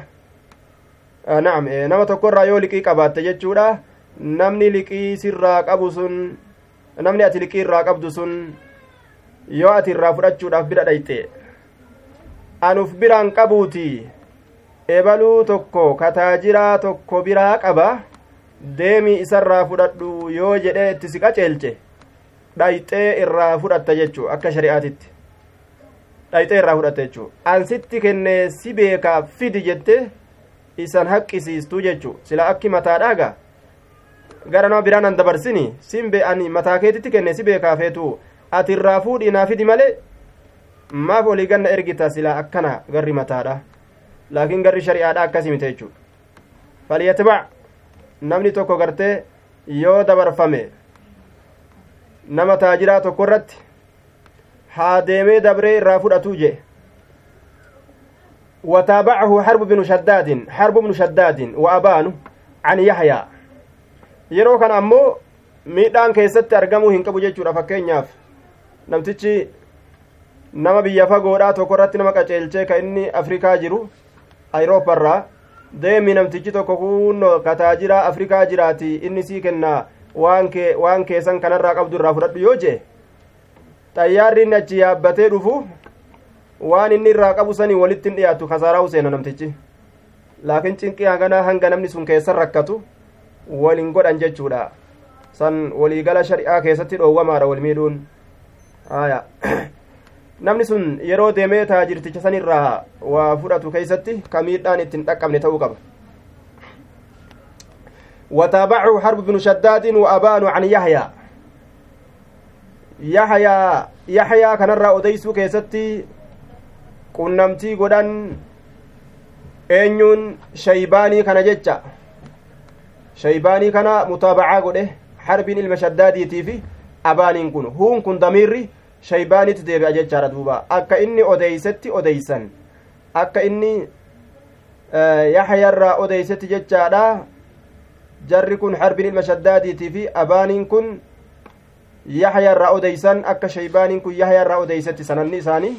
Na'am nama tokkorraa yoo liqii qabaatte jechuudha. Namni liqii sirraa qabu sun namni ati liqii irraa qabdu sun yoo ati irraa fudhachuudhaaf bira dhayxe anuf biraan qabuuti. Ebaluu tokko ka taajiraa tokko biraa qaba. Deemii isarraa fudhadhu yoo jedhee itti si qaceelche dhayxee irraa fudhatta jechuu akka shari'aatitti. Dhayxee irraa fudhatta jechuu. Ansitti kennee si beekaa fidi jette isan haqqisiistuu jechuu. Sila akki mataadhaaga gara nama biraan an dabarsini sin be ani mataa keetitti kenne si beekaa feetu ati irraa fuudhii naa fidi malee maaf olii ganna ergita silaa akkana garri mataadha. Laakiin garri shari'aadha akkasi mite jechuudha. Falyatbac namni tokko gartee yoo dabarfame nama taajiraa tokko irratti haa deemee dabree irraa fudhatu jee. Wataabacahu harbu binu shaddaadin harbu bnu shaddaadin wa abaanu can yahyaa yeroo kana ammoo miidhaan keessatti argamuu hin qabu jechuudha fakkeenyaaf. Namtichi nama biyya fagoodhaa tokko irratti nama qaceelchee ka inni afrikaa jiru ayirooparraa deemi namtichi tokko kun kataajiraa afrikaa jiraati inni sii kenna waan keessan kanarraa qabdu irraa fudhadhu yoo jee xayyaarri inni achi yaabbatee dhufu waan inni irraa qabu sanii walitti hin dhiyaatu kasaaraa useena namtichi laakiin cinqii hangana hanga namni sun keessan rakkatu walin godhan jechuudha san waliigala shari'aa keessatti dhoowwamaadha wal namni sun yeroo deemee taajirticha san irraa waa fudhatu keeysatti ka miidhaan ittiin dhaqqabne ta'uu qaba وتابعه حرب بن شداد وأبان عن يحيى يحيى يحيى كان الرا أديسو كيستي godhan eenyuun shaybaanii kana jecha shaybaanii kana mutaabacaa godhe harbiin ilma shaddaadiitii fi abaaniin kun huun kun damiirri shaybaanitti deebi'a jechaadha duuba akka inni odeeysetti odeeysan akka inni yaxyarraa odeeysetti jechaadha jarri kun harbiin ilma shaddaadiitii fi abaaniin kun yaxyarraa odeeysan akka shaybaaniin kun yaxyarraa odeeysetti sananni isaanii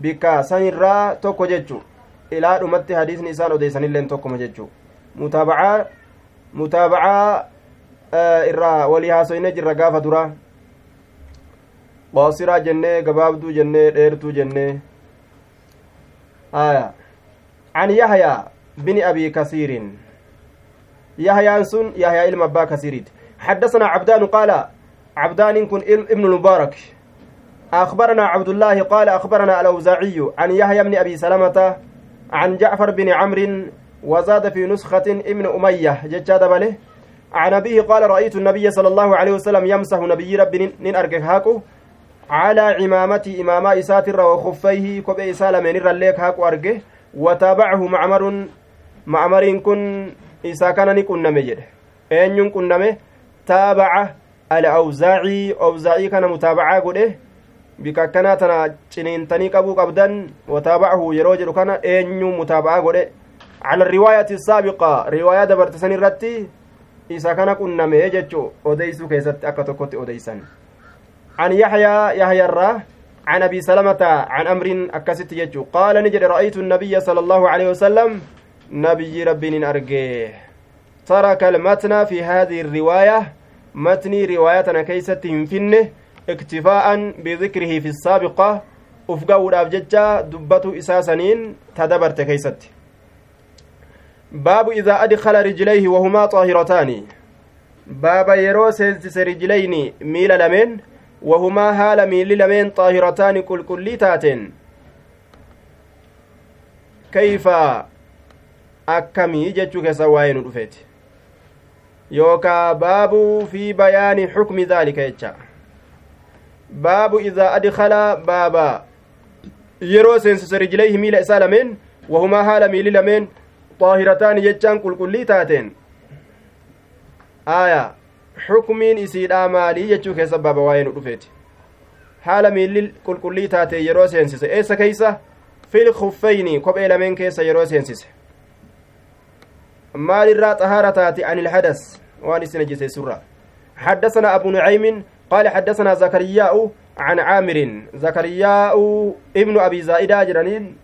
bikka sanirraa tokko jechu ilaa dhumatti hadiisni isaan odeeysanilleen tokkoma jechu mutaabacaa mutaabacaa irraa walii haasoyne jirra gaafa dura qoosiraa jennee gabaabduu jennee dheertuu jennee aya عن يحيى بن أبي كثير. يحيى سن يحيى علم أبا كثير. حدثنا عبدان قال عبدان كن ابن المبارك. أخبرنا عبد الله قال أخبرنا الأوزاعي عن يحيى بن أبي سلمة عن جعفر بن عمرو وزاد في نسخة ابن أمية. ججاد بله عن أبيه قال رأيت النبي صلى الله عليه وسلم يمسح نبي رب نين أرجك هاكو على عمامة إماما إساتر وخفيه كبئ سالمين رليك هاكو أرجه وتابعه معمر معمر كن إسا كان نكن نمجد أين كن نمه تابع الأوزاعي. أوزاعي كان متابعة قده. bika akkanaa tana ciniintanii qabuu qabdan wataabacahu yeroo jedhu kana eenyu mutaaba'aa godhe cala riwaayati saabiqa riwaayaa dabarte san irratti isa kana qunname jechu odeysuu keessatti akka tokkotti odeysan. يحيى يحيى الراه عن أبي سلمة عن أمر أكست يجو قال نجد رأيت النبي صلى الله عليه وسلم نبي ربي أرجيه ترك المتن في هذه الرواية متني روايتنا كيست ينفنه اكتفاء بذكره في السابقة jecha dubbatu isaa saniin tadabarte keeysatti. Baabu idaa adkala rijlayhi wahumaa xaahirataani baaba yeroo seensise rijlayni miila lameen wahumaa haala miilli lameen xaahirataani qulqullii taateen kayfa akkamii jechuu keessa waa'ee nu dhufeeti yookaa baabuu fi bayaani xukmi daalika jecha baabu idaa adkala baaba yeroo seensise rijlayhi miila isaa lameen wahumaa haala miili lameen xaahirataani jechaan qulqullii taateen aya xukmiin isiidhaa maalii jechuu keessa baaba waa'ee nu dhufeeti haala miilli qulqullii taate yeroo seensise eessa keeysa fil kuffeyni kophee lameen keessa yeroo seensise maal irraa xahaara taate an ilhadas waan isin ejiseesurra حدثنا أبو نعيم قال حدثنا زكرياء عن عامر زكرياء ابن أبي زائدة جرانين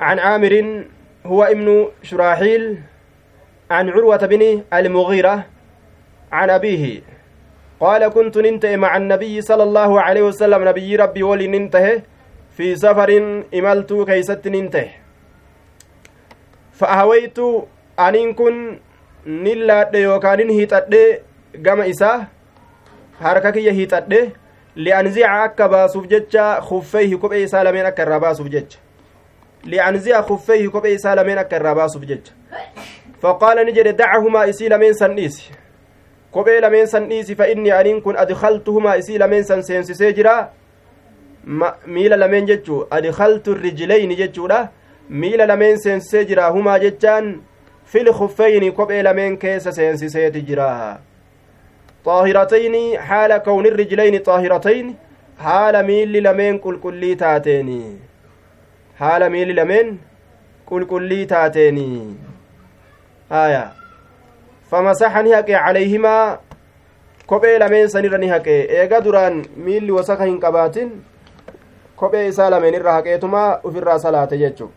عن عامر هو ابن شراحيل عن عروة بن المغيرة عن أبيه. قال كنت ننتهي مع النبي صلى الله عليه وسلم. نبي ربي ولي ننتهي. في سفر إملت كيست ننتهي. فأهويت أن كن نلا يوكان هيتأدي gama isaa harka kiyya hiixadhe li'anzica akka baasuuf jecha kuffeyhi kophee isaa lameen akka irraa baasuuf jecha akka irraa baasuuf jecha faqaala ni jedhe dacahumaa isii lameen san dhiisi kophee lameen san dhiisi fa inni aniin kun adkaltuhumaa isii lameen san seensisee jira miila lameen jechuu adkaltu rijlayni jechuudha miila lameen seensisee jira humaa jechaan fil kuffeyni kophee lameen keessa seensiseeti jira طاهرتين حال كون الرجلين طاهرتين حال ميل لمن قل قلي حال ميل لمن قل قلي تاتيني آية فمسحني هكي عليهما kophee lameen sanirra ni haqe eega duraan miilli wasaka hin qabaatin kophee isaa lameen irra haqeetuma ufirraa salaate jechu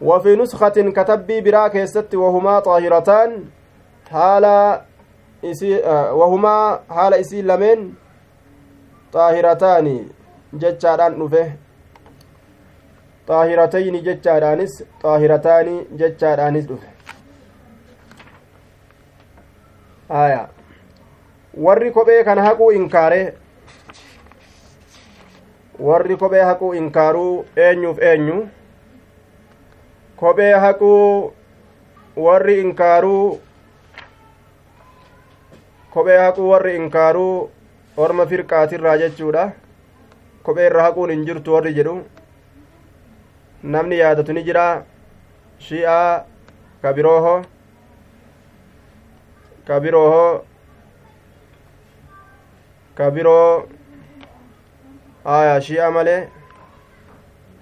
وفي نسخة كتبي برا كيست وهما طاهرتان حال isii wahumaa haala isii lameen xaahirataani jechaadhaan dhufe xaahiratayni jechaadhaanis xaahirataani jechaadhaanis dhufe aya warri kophee kana haquu inkaare warri kophee haquu inkaaruu eenyuuf eenyu kophee haquu warri inkaaruu kophee haquu warri inkaaruu orma firqaatirraa jechuudha kophee irra haquun hin jirtu warri jedhu namni yaadatu ni jira shi'aa kabirooho kabirooho kabiroo aya shi'a malee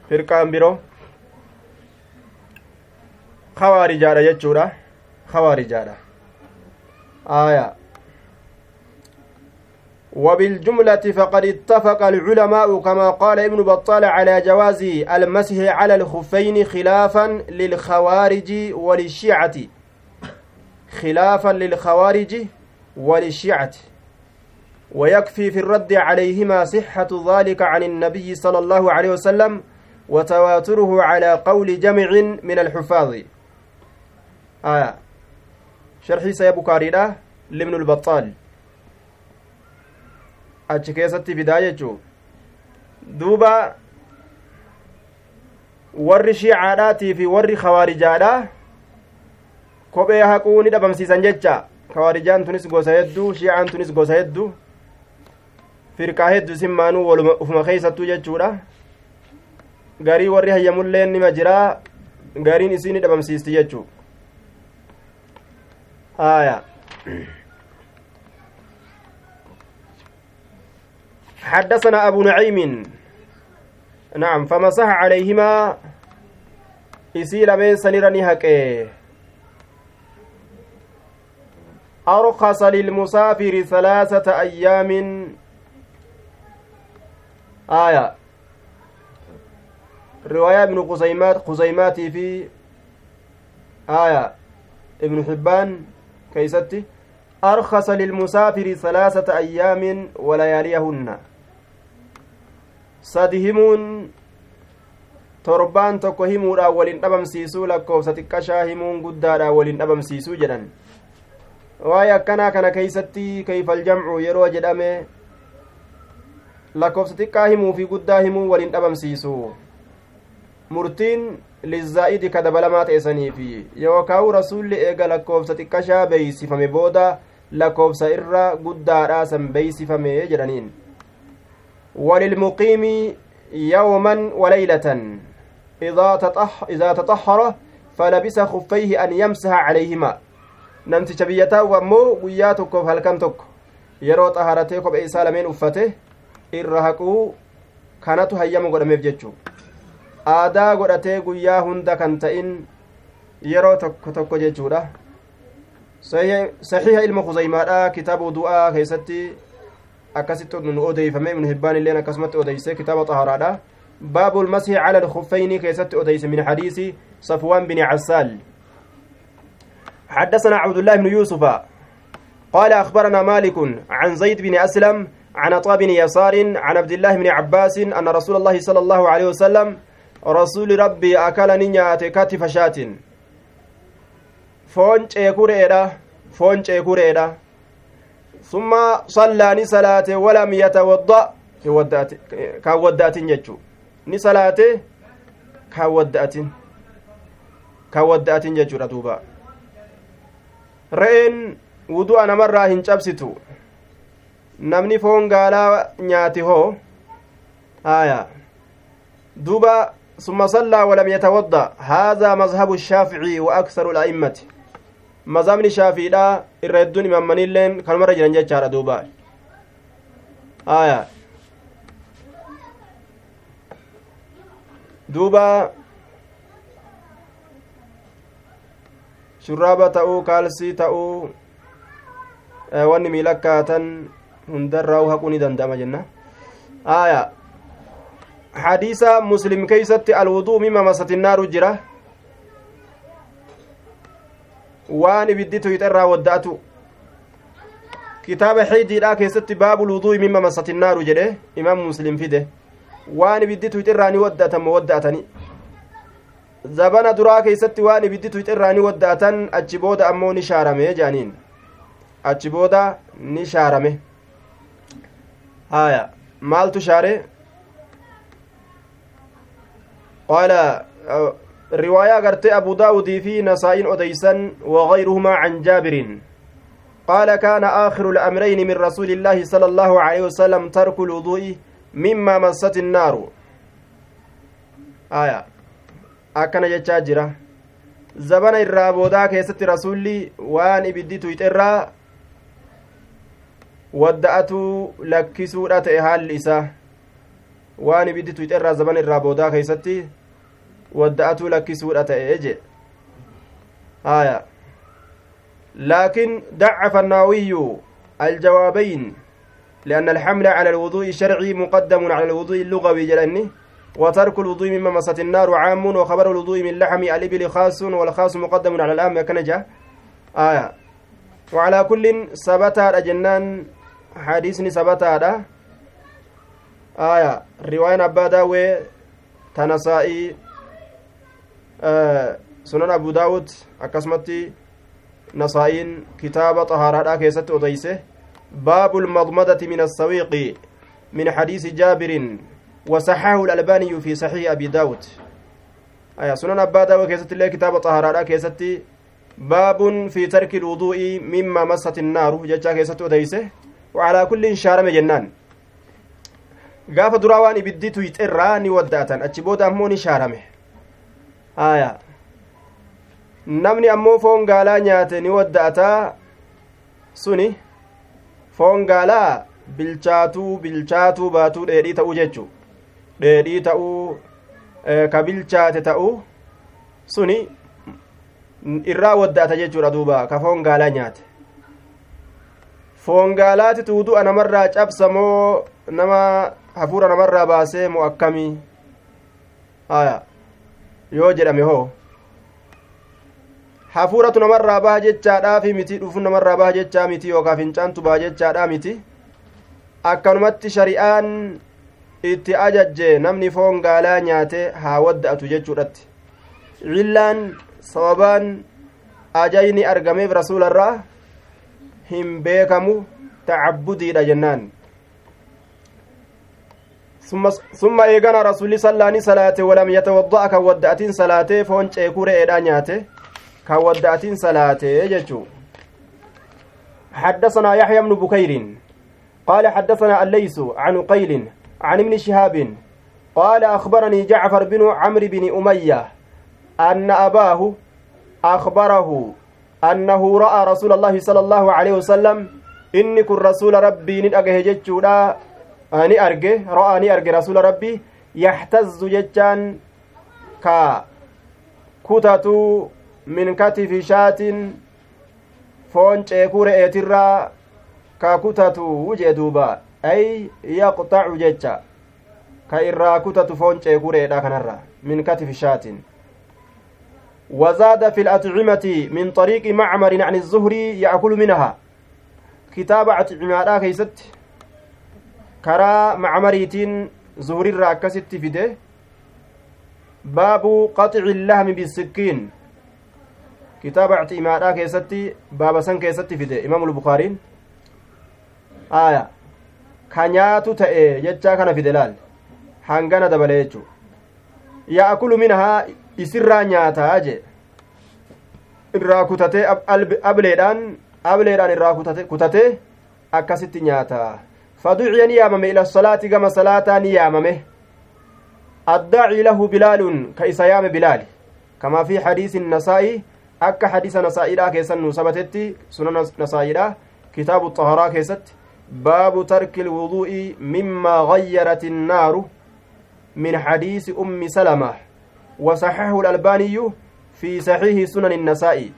firqaan biroo kawaarijaadha jechuudha kawaarijaadha aya وبالجملة فقد اتفق العلماء كما قال ابن بطال على جواز المسح على الخفين خلافا للخوارج وللشيعة خلافا للخوارج وللشيعة ويكفي في الرد عليهما صحة ذلك عن النبي صلى الله عليه وسلم وتواتره على قول جمع من الحفاظ. آية شرحي سيبكاري لابن البطال. Achi keessatti fidaa jechuu duuba warri shiicaadhaatii fi warri kawaarijaadha kophee haquu ni dhabamsiisan jecha kawaarijaan tunis gosa hedduu shiicaan tunis gosa hedduu firqaa hedduu isin maanuu ufuma keeysattuu jechuudha garii warri hayyamulleen nima jiraa gariin isii ni dhabamsiisti jechuu aya حدثنا أبو نعيم. نعم فمسح عليهما؟ إسيل من سنيرني هكيه أرخص للمسافر ثلاثة أيام. آية. رواية ابن قزيمات قزيماتي في آية. ابن حبان كيستي. أرخص للمسافر ثلاثة أيام ولياليهن sadi himuun torbaan tokko himuudhaan waliin dhabamsiisuu lakkoofsa xiqqashaa himuun guddaadhaan waliin dhabamsiisuu jedhan waa'ee akkanaa kana keeysatti kayfal jamcu yeroo jedhame lakkoofsa xiqqaa himuu fi guddaa himuu waliin dhabamsiisu murtiin lizaa'idi ka dabalamaa ta'esaniifi yookaa'u rasulli eega lakkoofsa xiqqashaa beeysifame booda lakkoofsa irra guddaadhaa san beeysifame jedhaniin وللمقيم يوما وليلة إذا تطهر, إذا تطهر فلبس خفيه أن يمسح عليهما tokkoof halkan tokko yeroo xaharatee kophee isaa lameen uffate irra haquu kanatu hayyama godhameef jechuu aadaa godhatee guyyaa hunda kan ta'in yeroo tokko tokko jechuudha saxiiha ilma kuzaymaadha kitaaba du'aa keessatti akkasitti nu odeeyfame ibnu hibbaan illeen akkasumatti odeeyse kitaaba xaharaadha باب المسح على الخفين كيست أديس من حديث صفوان بن عسال حدثنا عبد الله بن يوسف قال أخبرنا مالك عن زيد بن أسلم عن عطاء بن يسار عن عبد الله بن عباس أن رسول الله صلى الله عليه وسلم رسول ربي أكل نيات كتف شاة فون تشيكوريدا فون تشيكوريدا ثم صلى صلاة ولم يتوضأ كان ودأت جتشو ni salaate kan wadda'atin kan wadda'atin jechuudha duuba re'een wudu'a namarraa hin cabsitu namni foon gaalaa nyaati hoo haya duuba ثم صلى ولم يتوضا هذا مذهب الشافعي وأكثر الائمه مذهب لا الردون امام منيلين كان مره جران جچارا دوبا آية duuba shurraaba ta'uu kaalsii ta'uu wanni miilakkaatan hundarraa haquu ni danda'ama jenna aya hadiisa muslim keeysatti alwuduu mima masatinnaaru jira waan ibiddi tuyxerraa wadda'atu kitaaba xiidiidha keessatti baabul wuduu mima masatinnaaru jedhe imaam muslim fide waan ibiddi tuyxirraa ni wadda'atan wadda'atani zabana duraa keeysatti waan ibiddi tuyxirraa ni wadda'atan achi booda ammoo ni shaarame jedhaniin achi booda ni shaarame haya maaltu shaare qaala riwaayaa gartee abu daawudii fi nasaa'iin odeysan wagayruhumaa can jaabirin قال كان آخر الأمرين من رسول الله صلى الله عليه وسلم ترك الوضوء massati naaru aya akkana jechaa jira zabana irraa boodaa keessatti rasulli waan ibiddi tuyxerraa wadda'atuu lakkisuudha ta'e haalli isaa waan ibiddi tuyxerraa zabana irraa boodaa keessatti wadda'atuu lakkisuudha ta'e je aya laakin dacafa annaawiyu aljawaabayn لأن الحمل على الوضوء الشرعي مقدم على الوضوء اللغوي جلني وترك الوضوء مما مست النار عام وخبر الوضوء من لحم الإبل خاص والخاص مقدم على الأم كنجة آية وعلى كل ثبت أجنان حديثني ثبت هذا آية رواية أبا داوي تنسائي سنن أبو داود أكسمتي نسائين كتاب طهارة كيست أديسه باب المضمضة من السويق من حديث جابر وصححه الألباني في صحيح أبي داود آية سنن أبا داود كيست الله كتاب طهارة كيست باب في ترك الوضوء مما مست النار ججا كيست أديسه وعلى كل شارم جنان ibiddi tuyxirraa ni wadda'atan achi booda ammoo ni shaarame. Aya. Namni ammoo foon gaalaa nyaate ni wadda'ataa suni foon gaalaa bilchaatuu bilchaatuu baatuu dheedhii ta'uu jechu. Dheedhii ta'uu ka bilchaate ta'uu. Suni irraa wadda'ata jechuudha duuba ka foon gaalaa nyaate. Foon gaalaati tuudu'a namarraa cabsamoo nama hafuura namarraa baasee moo akkamii? Aya yoo jedhame hoo hafuuratu namarraa baha jechaadhaafi miti dhufuun namarraa baha jechaa miti yookaa fincaantu baha jechaadhaa miti akkanumatti shari'aan itti ajajje namni foon gaalaa nyaate haa wadda'atu jechuudhatti cillaan sababaan ajayni argameef rasuularraa hin beekamu tacabbudiidha jennaan ثم إيقنا رسول صلى الله عليه وسلم ولم يتوضأ كودأتين صلاته فون ceekure eedhaa nyaate kan wadda'atiin salaatee jechuu حدثنا يحيى بن بكير. قال حدثنا الليث عن قيل عن ابن شهاب. قال أخبرني جعفر بن عمرو بن أمية أن أباه أخبره أنه رأى رسول الله صلى الله عليه وسلم إني كن رسول ربي ندأجه أني أرجه رأى أني أرجه رسول ربي يحتز جتشان كا كتتو من كتف شاة foon ceekuu re'eetirraa ka kutatu wuje duuba ay yaqxacu jecha ka irraa kutatu foon ceekuu re'eedha kanarra min katifi shaatin وزاد في الأطعمة من طريق معمر عن الزهري يأكل منها كتاب أطعمة كيست كرا معمريتين زهري راكست فيده باب قطع اللحم بالسكين kitaaba ictimaadhaa keessatti baaba san keessatti fide imaamu bukaariin aya ka nyaatu ta'e jechaa kana fide laal hangana dabale jechu yaakulu minhaa isirraa nyaataa jee irraa kutatee ableedhaan ableedhaan irraa kutatee akkasitti nyaataa ila salaati gama salaataa ni yaamame addaaci lahu bilaalun ka isa yaame bilaali kamaa fi xadiisi nasaa'i akka hadisa nasaa'iidhaa keessan nu sabatetti suna nasaa'iidha kitaabu xaharaa keessatti baabu tarki ilwuduu'i mimmaa gayyarat innaaru min xadiisi ummi salama وصححه الألباني في صحيح سنن النسائي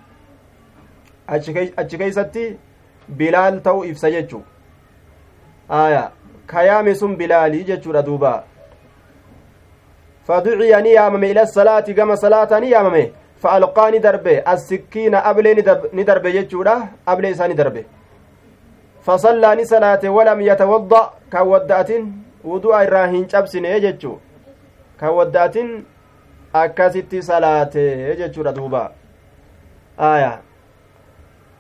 bilaal ta'u ibsa jechu aya kayaame sun bilaalii jechuudha duuba. Faduciya ni yaamame ila salaati gama salaataa ni yaamame. Fa'alqaa ni darbe assikkiina ablee ni darbe jechuudha ablee isaa ni darbe. Fasallaa ni salaate walam yatawadda kan wadda'atin wudu'a irraa hin cabsine jechuu. Kan wadda'atin akkasitti salaate jechuudha duuba. Aya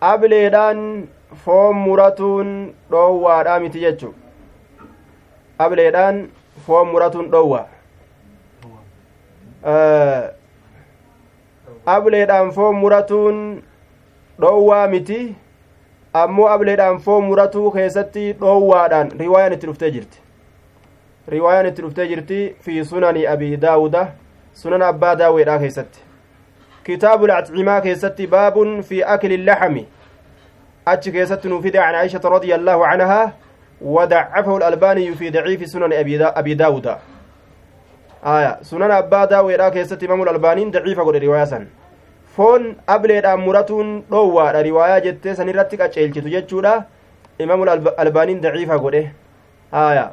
ableedhaan foon muratuun dhoowwaadhaa miti jechu ableedhaan foon muratuun dhoowwa ableedhaan foon muratuun dhoowwaa miti ammoo ableedhaan foon muratuu keessatti dhoowwaadhaan riwaayaan itti dhuftee jirti riwaayaan itti dhuftee jirti fi sunani abii daawuda sunan abbaa daaweedhaa keessatti kitaabu laccimaa keessatti baabun fi akli laxami keessatti nuu fide can aishata radia allaahu canhaa ودعفه الألباني في ضعيف سنن أبي داود aya sunan abbaa daawweedhaa keessatti imamul albaaniin daciifa godhe riwaayaa san foon ableedhaan muratuun dhoowwaadha riwaayaa jettee san irratti qaceelchitu jechuudha imamul albaaniin daciifa godhe aya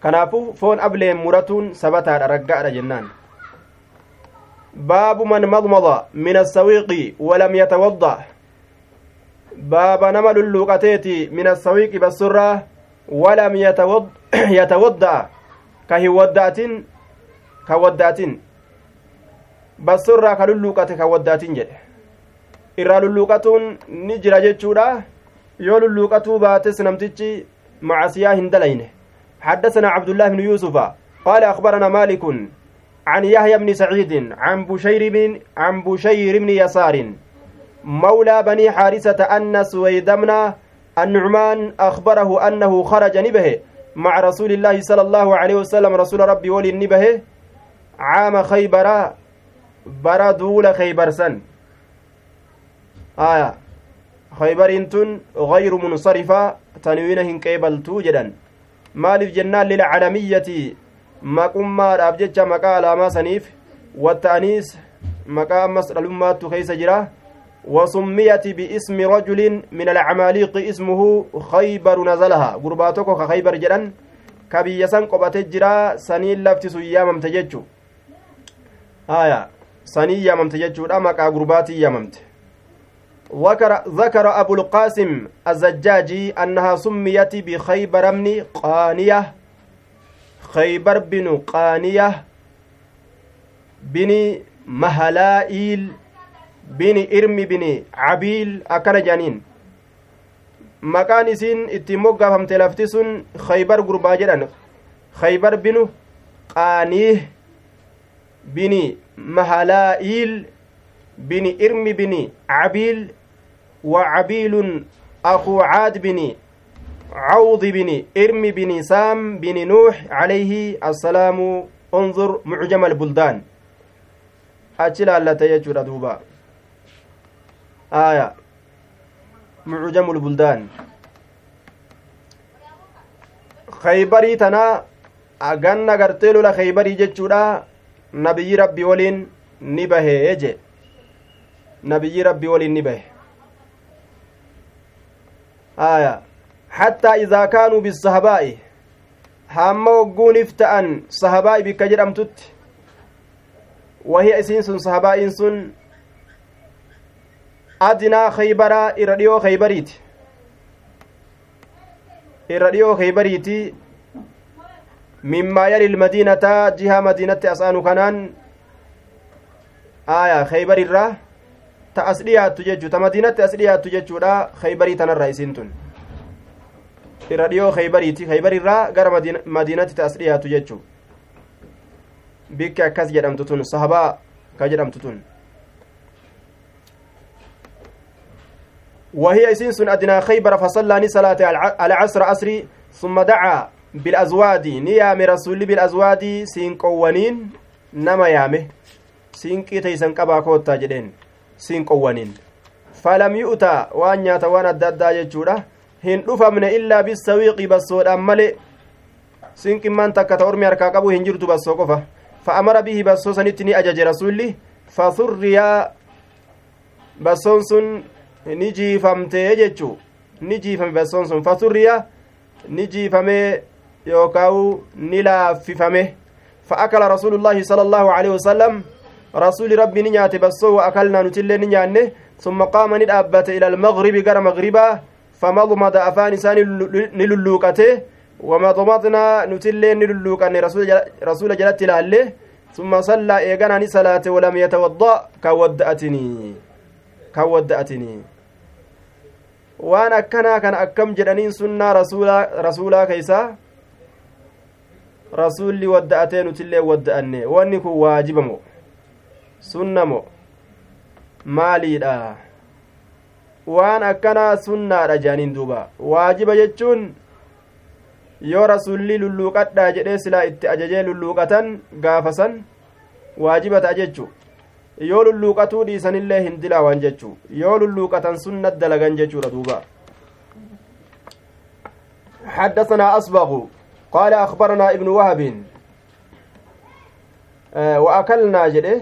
kanaafu foon ableen muratuun sabataadha raggaadha jennaan baabu man madmada min assawiiqi walam yatawadda bassurraa walam yatawadda'a ka hin waddaatin ka waddaatin bassurraa ka lulluuqate ka waddaatin jedhe irraa lulluuqatuun ni jira jechuudha yoo lulluuqatuu baates namtichi macasiyaa hin dalayne حدثنا عبد الله بن يوسف قال أخبرنا مالك عن يحيى بن سعيد عن بشير بن عن بشير بن يسار مولى بني حارثة أن سويد بن النعمان أخبره أنه خرج نبه مع رسول الله صلى الله عليه وسلم رسول ربي ولي النبه عام خيبر برا دول خيبر سن. آية. خيبر انتن غير منصرفة تنوينهن قيبلتو جدا maaliif jennaan lilcalamiyyati maqummaadhaaf jecha maqaa alaamaa saniif watta'aniis maqaa ammas dhalummaattu keeysa jira وسميت باسم رجل من العماليق اسمه خيبر نزلها. غرباتك خيبر جدًا. كبي سن قبت جرا سنين لفت سيامم تججو آية. سنين يامم تججو أما غرباتي ياممت ذكر أبو القاسم الزجاجي أنها سميت بخيبر بن قانية. خيبر بن قانية بن مهلائيل bini irmi bini cabiil akkana jedhaniin maqaan isiin ittiin moggaafamte lafti sun khaybar gurbaa jedhan khaybar binu qaaniih bini mahalaa'iil bini irmi bini cabiil wa cabiilun akuu caad bini عوض بن إرم بن سام بن نوح عليه السلام انظر معجم البلدان أجل الله تيجر دوبا آية معجم البلدان ganna gartee lola khaybarii jechuudha nabiyyi rabbi waliin ni bahee je nabiyyi rabbi waliin ni bahe aya hattaa idaa kaanuu bisahabaa'i hamma wogguunif ta'an sahabaa'i bikka jedhamtutti wahiya isiin sun sahabaa'iin sun adinaa khaybaraa irra dhiyoo khaybariiti irra dhiyoo keeybariiti mimmaa yali ilmadiinata jihaa madiinatti as aanu kanaan aya keeybar irraa ta as dhiyaattu jechuu ta madiinatti as dhiyaattu jechuudha keeybarii tanarraa isiin tun irra dhiyoo keeybariiti keeybar irraa gara madiinatti ta as dhiyaattu jechuu bikki akkas jedhamtu tun sahabaa ka jedhamtu tun وهي إسين أدنى خيبر فصلى صلاة العصر أسري ثم دعا بالأزواد. نيام رسول بالأزواد سين قوانين نما يامه سين كيتي سن قبا كوتا جدين قوانين فلم يؤتى وان نياتا وان الدادا يجودا هن دفمن إلا بالسويق بسود أمالي. سين كمان تكا تورمي أركا قبو هنجرتو بسو قفا فأمر به بسو سنتني أجج رسولي. فثريا بسون ni jiifamtee jechuu ni jiifame bassoon sun fasurriya ni jiifame yookaawu ni laaffifame فأكل رسول الله صلى الله عليه وسلم رسول ربي نيات بسو وأكلنا نتلي نيانه ثم قام ندابت إلى المغرب غير مغربا فمضمض أفان سان نللوكته ومضمضنا نتلي نللوكني رسول رسول جلت لاله ثم صلى إيغانا صلاة ولم يتوضأ كودأتني كودأتني waan akkanaa kana akkam jedhaniin sunnaa rasuulaa keeysaa rasuulli wadda'atee nutillee wadda'anne wanni kun waajiba mo sunna mo maaliidha waan akkanaa sunnaadha jedhaniin duuba waajiba jechuun yoo rasuulli lulluuqadhaa jedhee silaa itti ajajee lulluuqatan gaafasan waajiba ta'a jechuu yoo lulluuqatuu dhiisanillee hin dilaawan jechuu yoo lulluuqatan sunnat dalagan jechuudha duuba. حدثنا أصبغ قال أخبرنا ابن وهب وأكلنا جده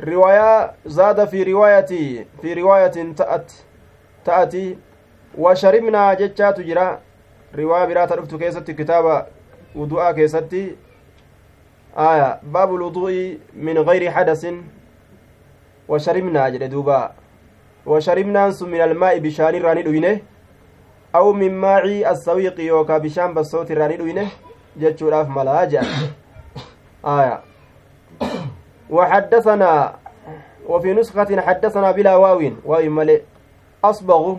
رواية زاد في رواية في رواية تأت تأتي وشربنا جتشات جرا رواية برات رفت كيست كتاب وضوء كيستي آية باب الوضوء من غير حدث وشربنا جل دوبا. وشربنا من الماء بشان راني دوينه. أو من ماعي السويق يوكا بشان بصوت راني دوينه. جتشو راف ملاجا آية. وحدثنا وفي نسخة حدثنا بلا واو واو ملئ أصبغ.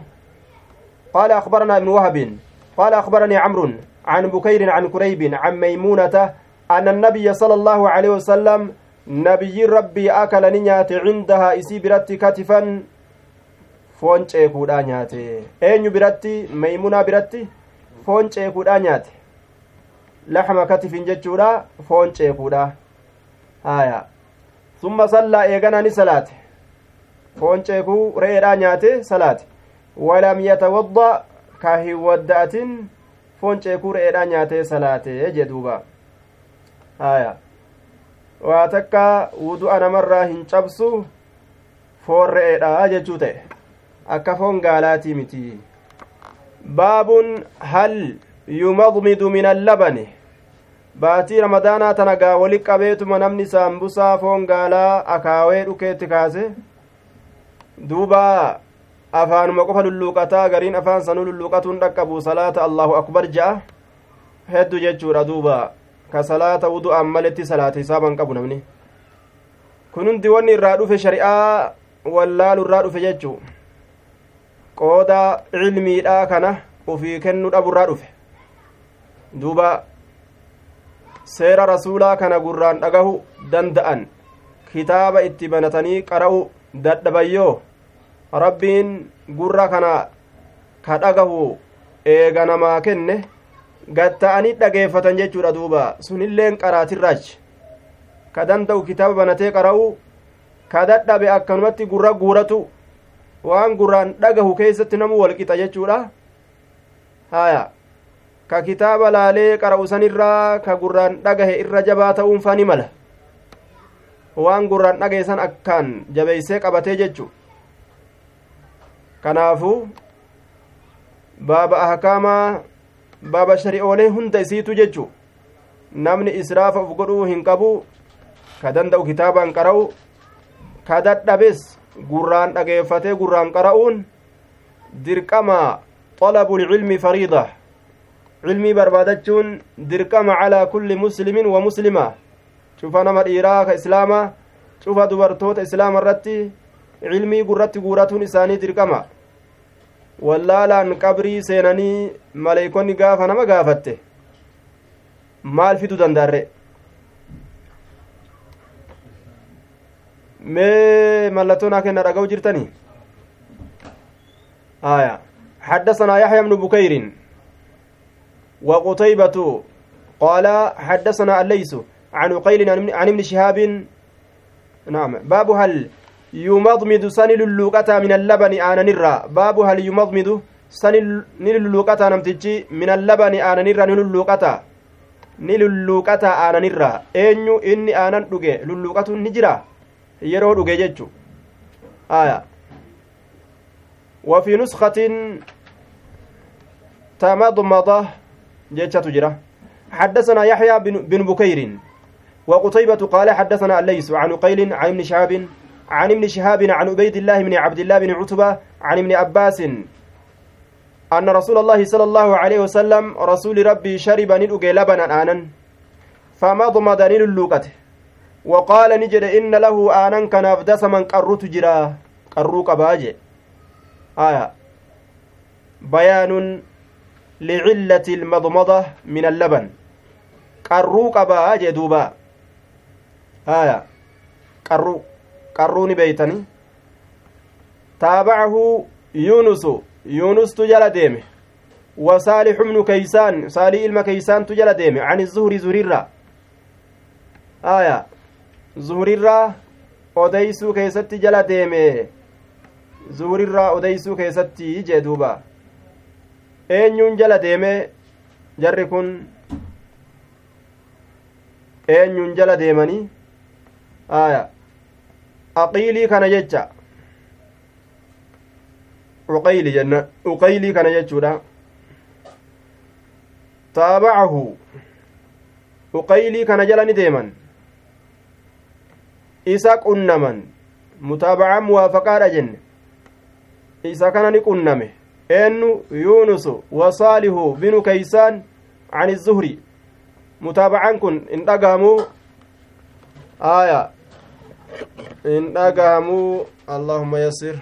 قال أخبرنا ابن وهب. قال أخبرني عمرو عن بكير عن كريب عن ميمونة أن النبي صلى الله عليه وسلم nabiyyiin rabbii akala ni nyaate cindahaa isii biratti katifan foon ceekuudhaa nyaate. Eenyu biratti meymunaa biratti foon ceekuudhaa nyaate. Laxma katifin jechuudha foon ceekuudha haya summa sallaa eeganaa ni salaate. Foon ceekuu re'eedhaa nyaate salaate. Walam yatawadda ka hin wadda'atin foon ceekuu re'eedhaa nyaatee salaate jee duuba. Haya waa takka wudu'a namarraa hin cabsu foon re'eedha jechuu ta'e. Akka foon gaalaatii miti. Baabun hal yumadmidu min allabani baatii ramadaanaa tana gaa wali qabeetuma namni saambusaa foon gaalaa akaawee dhukeetti kaase? Duuba afaanuma qofa lulluuqataa gariin afaan sanuu lulluuqatuun dhaqqabu salaata allahu akbar ja'a? Heddu jechuudha duuba ka salaata wudu'aan maletti salaata hisaaban qabu namni. Kun hundi wanni irraa dhufe shari'aa wallaalu irraa dhufe jechuu. Qooda cilmiidhaa kana ufii kennu dhaburraa dhufe. Duuba seera rasuulaa kana gurraan dhagahu danda'an. Kitaaba itti banatanii qara'u dadhabayyoo? Rabbiin gurra kana ka dhagahu eega namaa kenne gatta'anii dhageeffatan jechuudha duuba. Sunilleen qaraatirraachi. Ka danda'u kitaaba banatee qara'u ka dadhabe akkanumatti gurra guuratu waan gurraan dhagahu keessatti namu walqixa jechuudha. Haya ka kitaaba laalee qara'u sanirraa ka gurraan dhagahe irra jabaa ta'uunfaa ni mala. Waan gurraan dhagahe san akkaan jabeeysee qabatee jechu kanaafu baaba ahkaamaa baaba shari'oolee hunda isiitu jechu namni israafa uf godhuu hin qabu ka danda'u kitaabaan qara'u ka dadhabes gurraan dhageeffatee gurraan qara'uun dirqama طلب العلم فريضة علمي بربادتشون dirqama على كل مسلم ومسلمة شوف نما dhiiraa ka islaama cufa dubartoota islaama irratti cilmii gurratti guuratuun isaanii dirqama wallaalaan qabrii seenanii maleeykonni gaafa nama gaafatte maal fidu dandaarre mee mallattoo naa kenna dhaga'u jirtanii aya حدثنا يحيى بن بكير وقتيبة قال حدثنا الليث عن عقيل عن ابن شهاب نعم باب هل يمضمد سن اللوقة من اللبن آن نرى باب هل يمضمد سن اللوقة نمتجي من اللبن آن نرى نلوقة نلوقة آن نرى أين إني آنان dhuge lulluuqatu ni jira yeroo dhuge jechu. aya وفي نسخة تمضمضة جيتشة تجرى حدثنا يحيى بن بكير. وقتيبة قال حدثنا الليث عن قيل عن ابن عن ابن شهاب عن عبيد الله بن عبد الله بن عتبة عن ابن عباس أن رسول الله صلى الله عليه وسلم رسول ربي شرب ندق لبنا آنا فمضمض نلوكت وقال نجد إن له آنا أفدس من قرت جرا قروك باجي آية. بيان لعلة المضمضة من اللبن. قروك باجي دوبا. آية. قرو قروني بيتني تابعه يونس يونس تجل ديمه وصالح بن كيسان صالح ilma كيسان تجل ديمه عن الزهري زهريرا آية زهريرا odeysuu keessatti jala deeme zuhurirraa odeysuu keessatti jee duuba eenyuun jala deeme jarri kun eenyuun jala deemanii aya aqiilii kana jecha uqayli jenna uqaylii kana jechuudha taabacahu uqaylii kana jala ni deeman isa qunnaman mutaabacaa muwaafaqaadha jenne isa kana qunname eennu yuunusu wasaalihu binu keeysaan can izuhri mutaabacaan kun in dhagahamuu aya in dhagahamuu allahumma yasir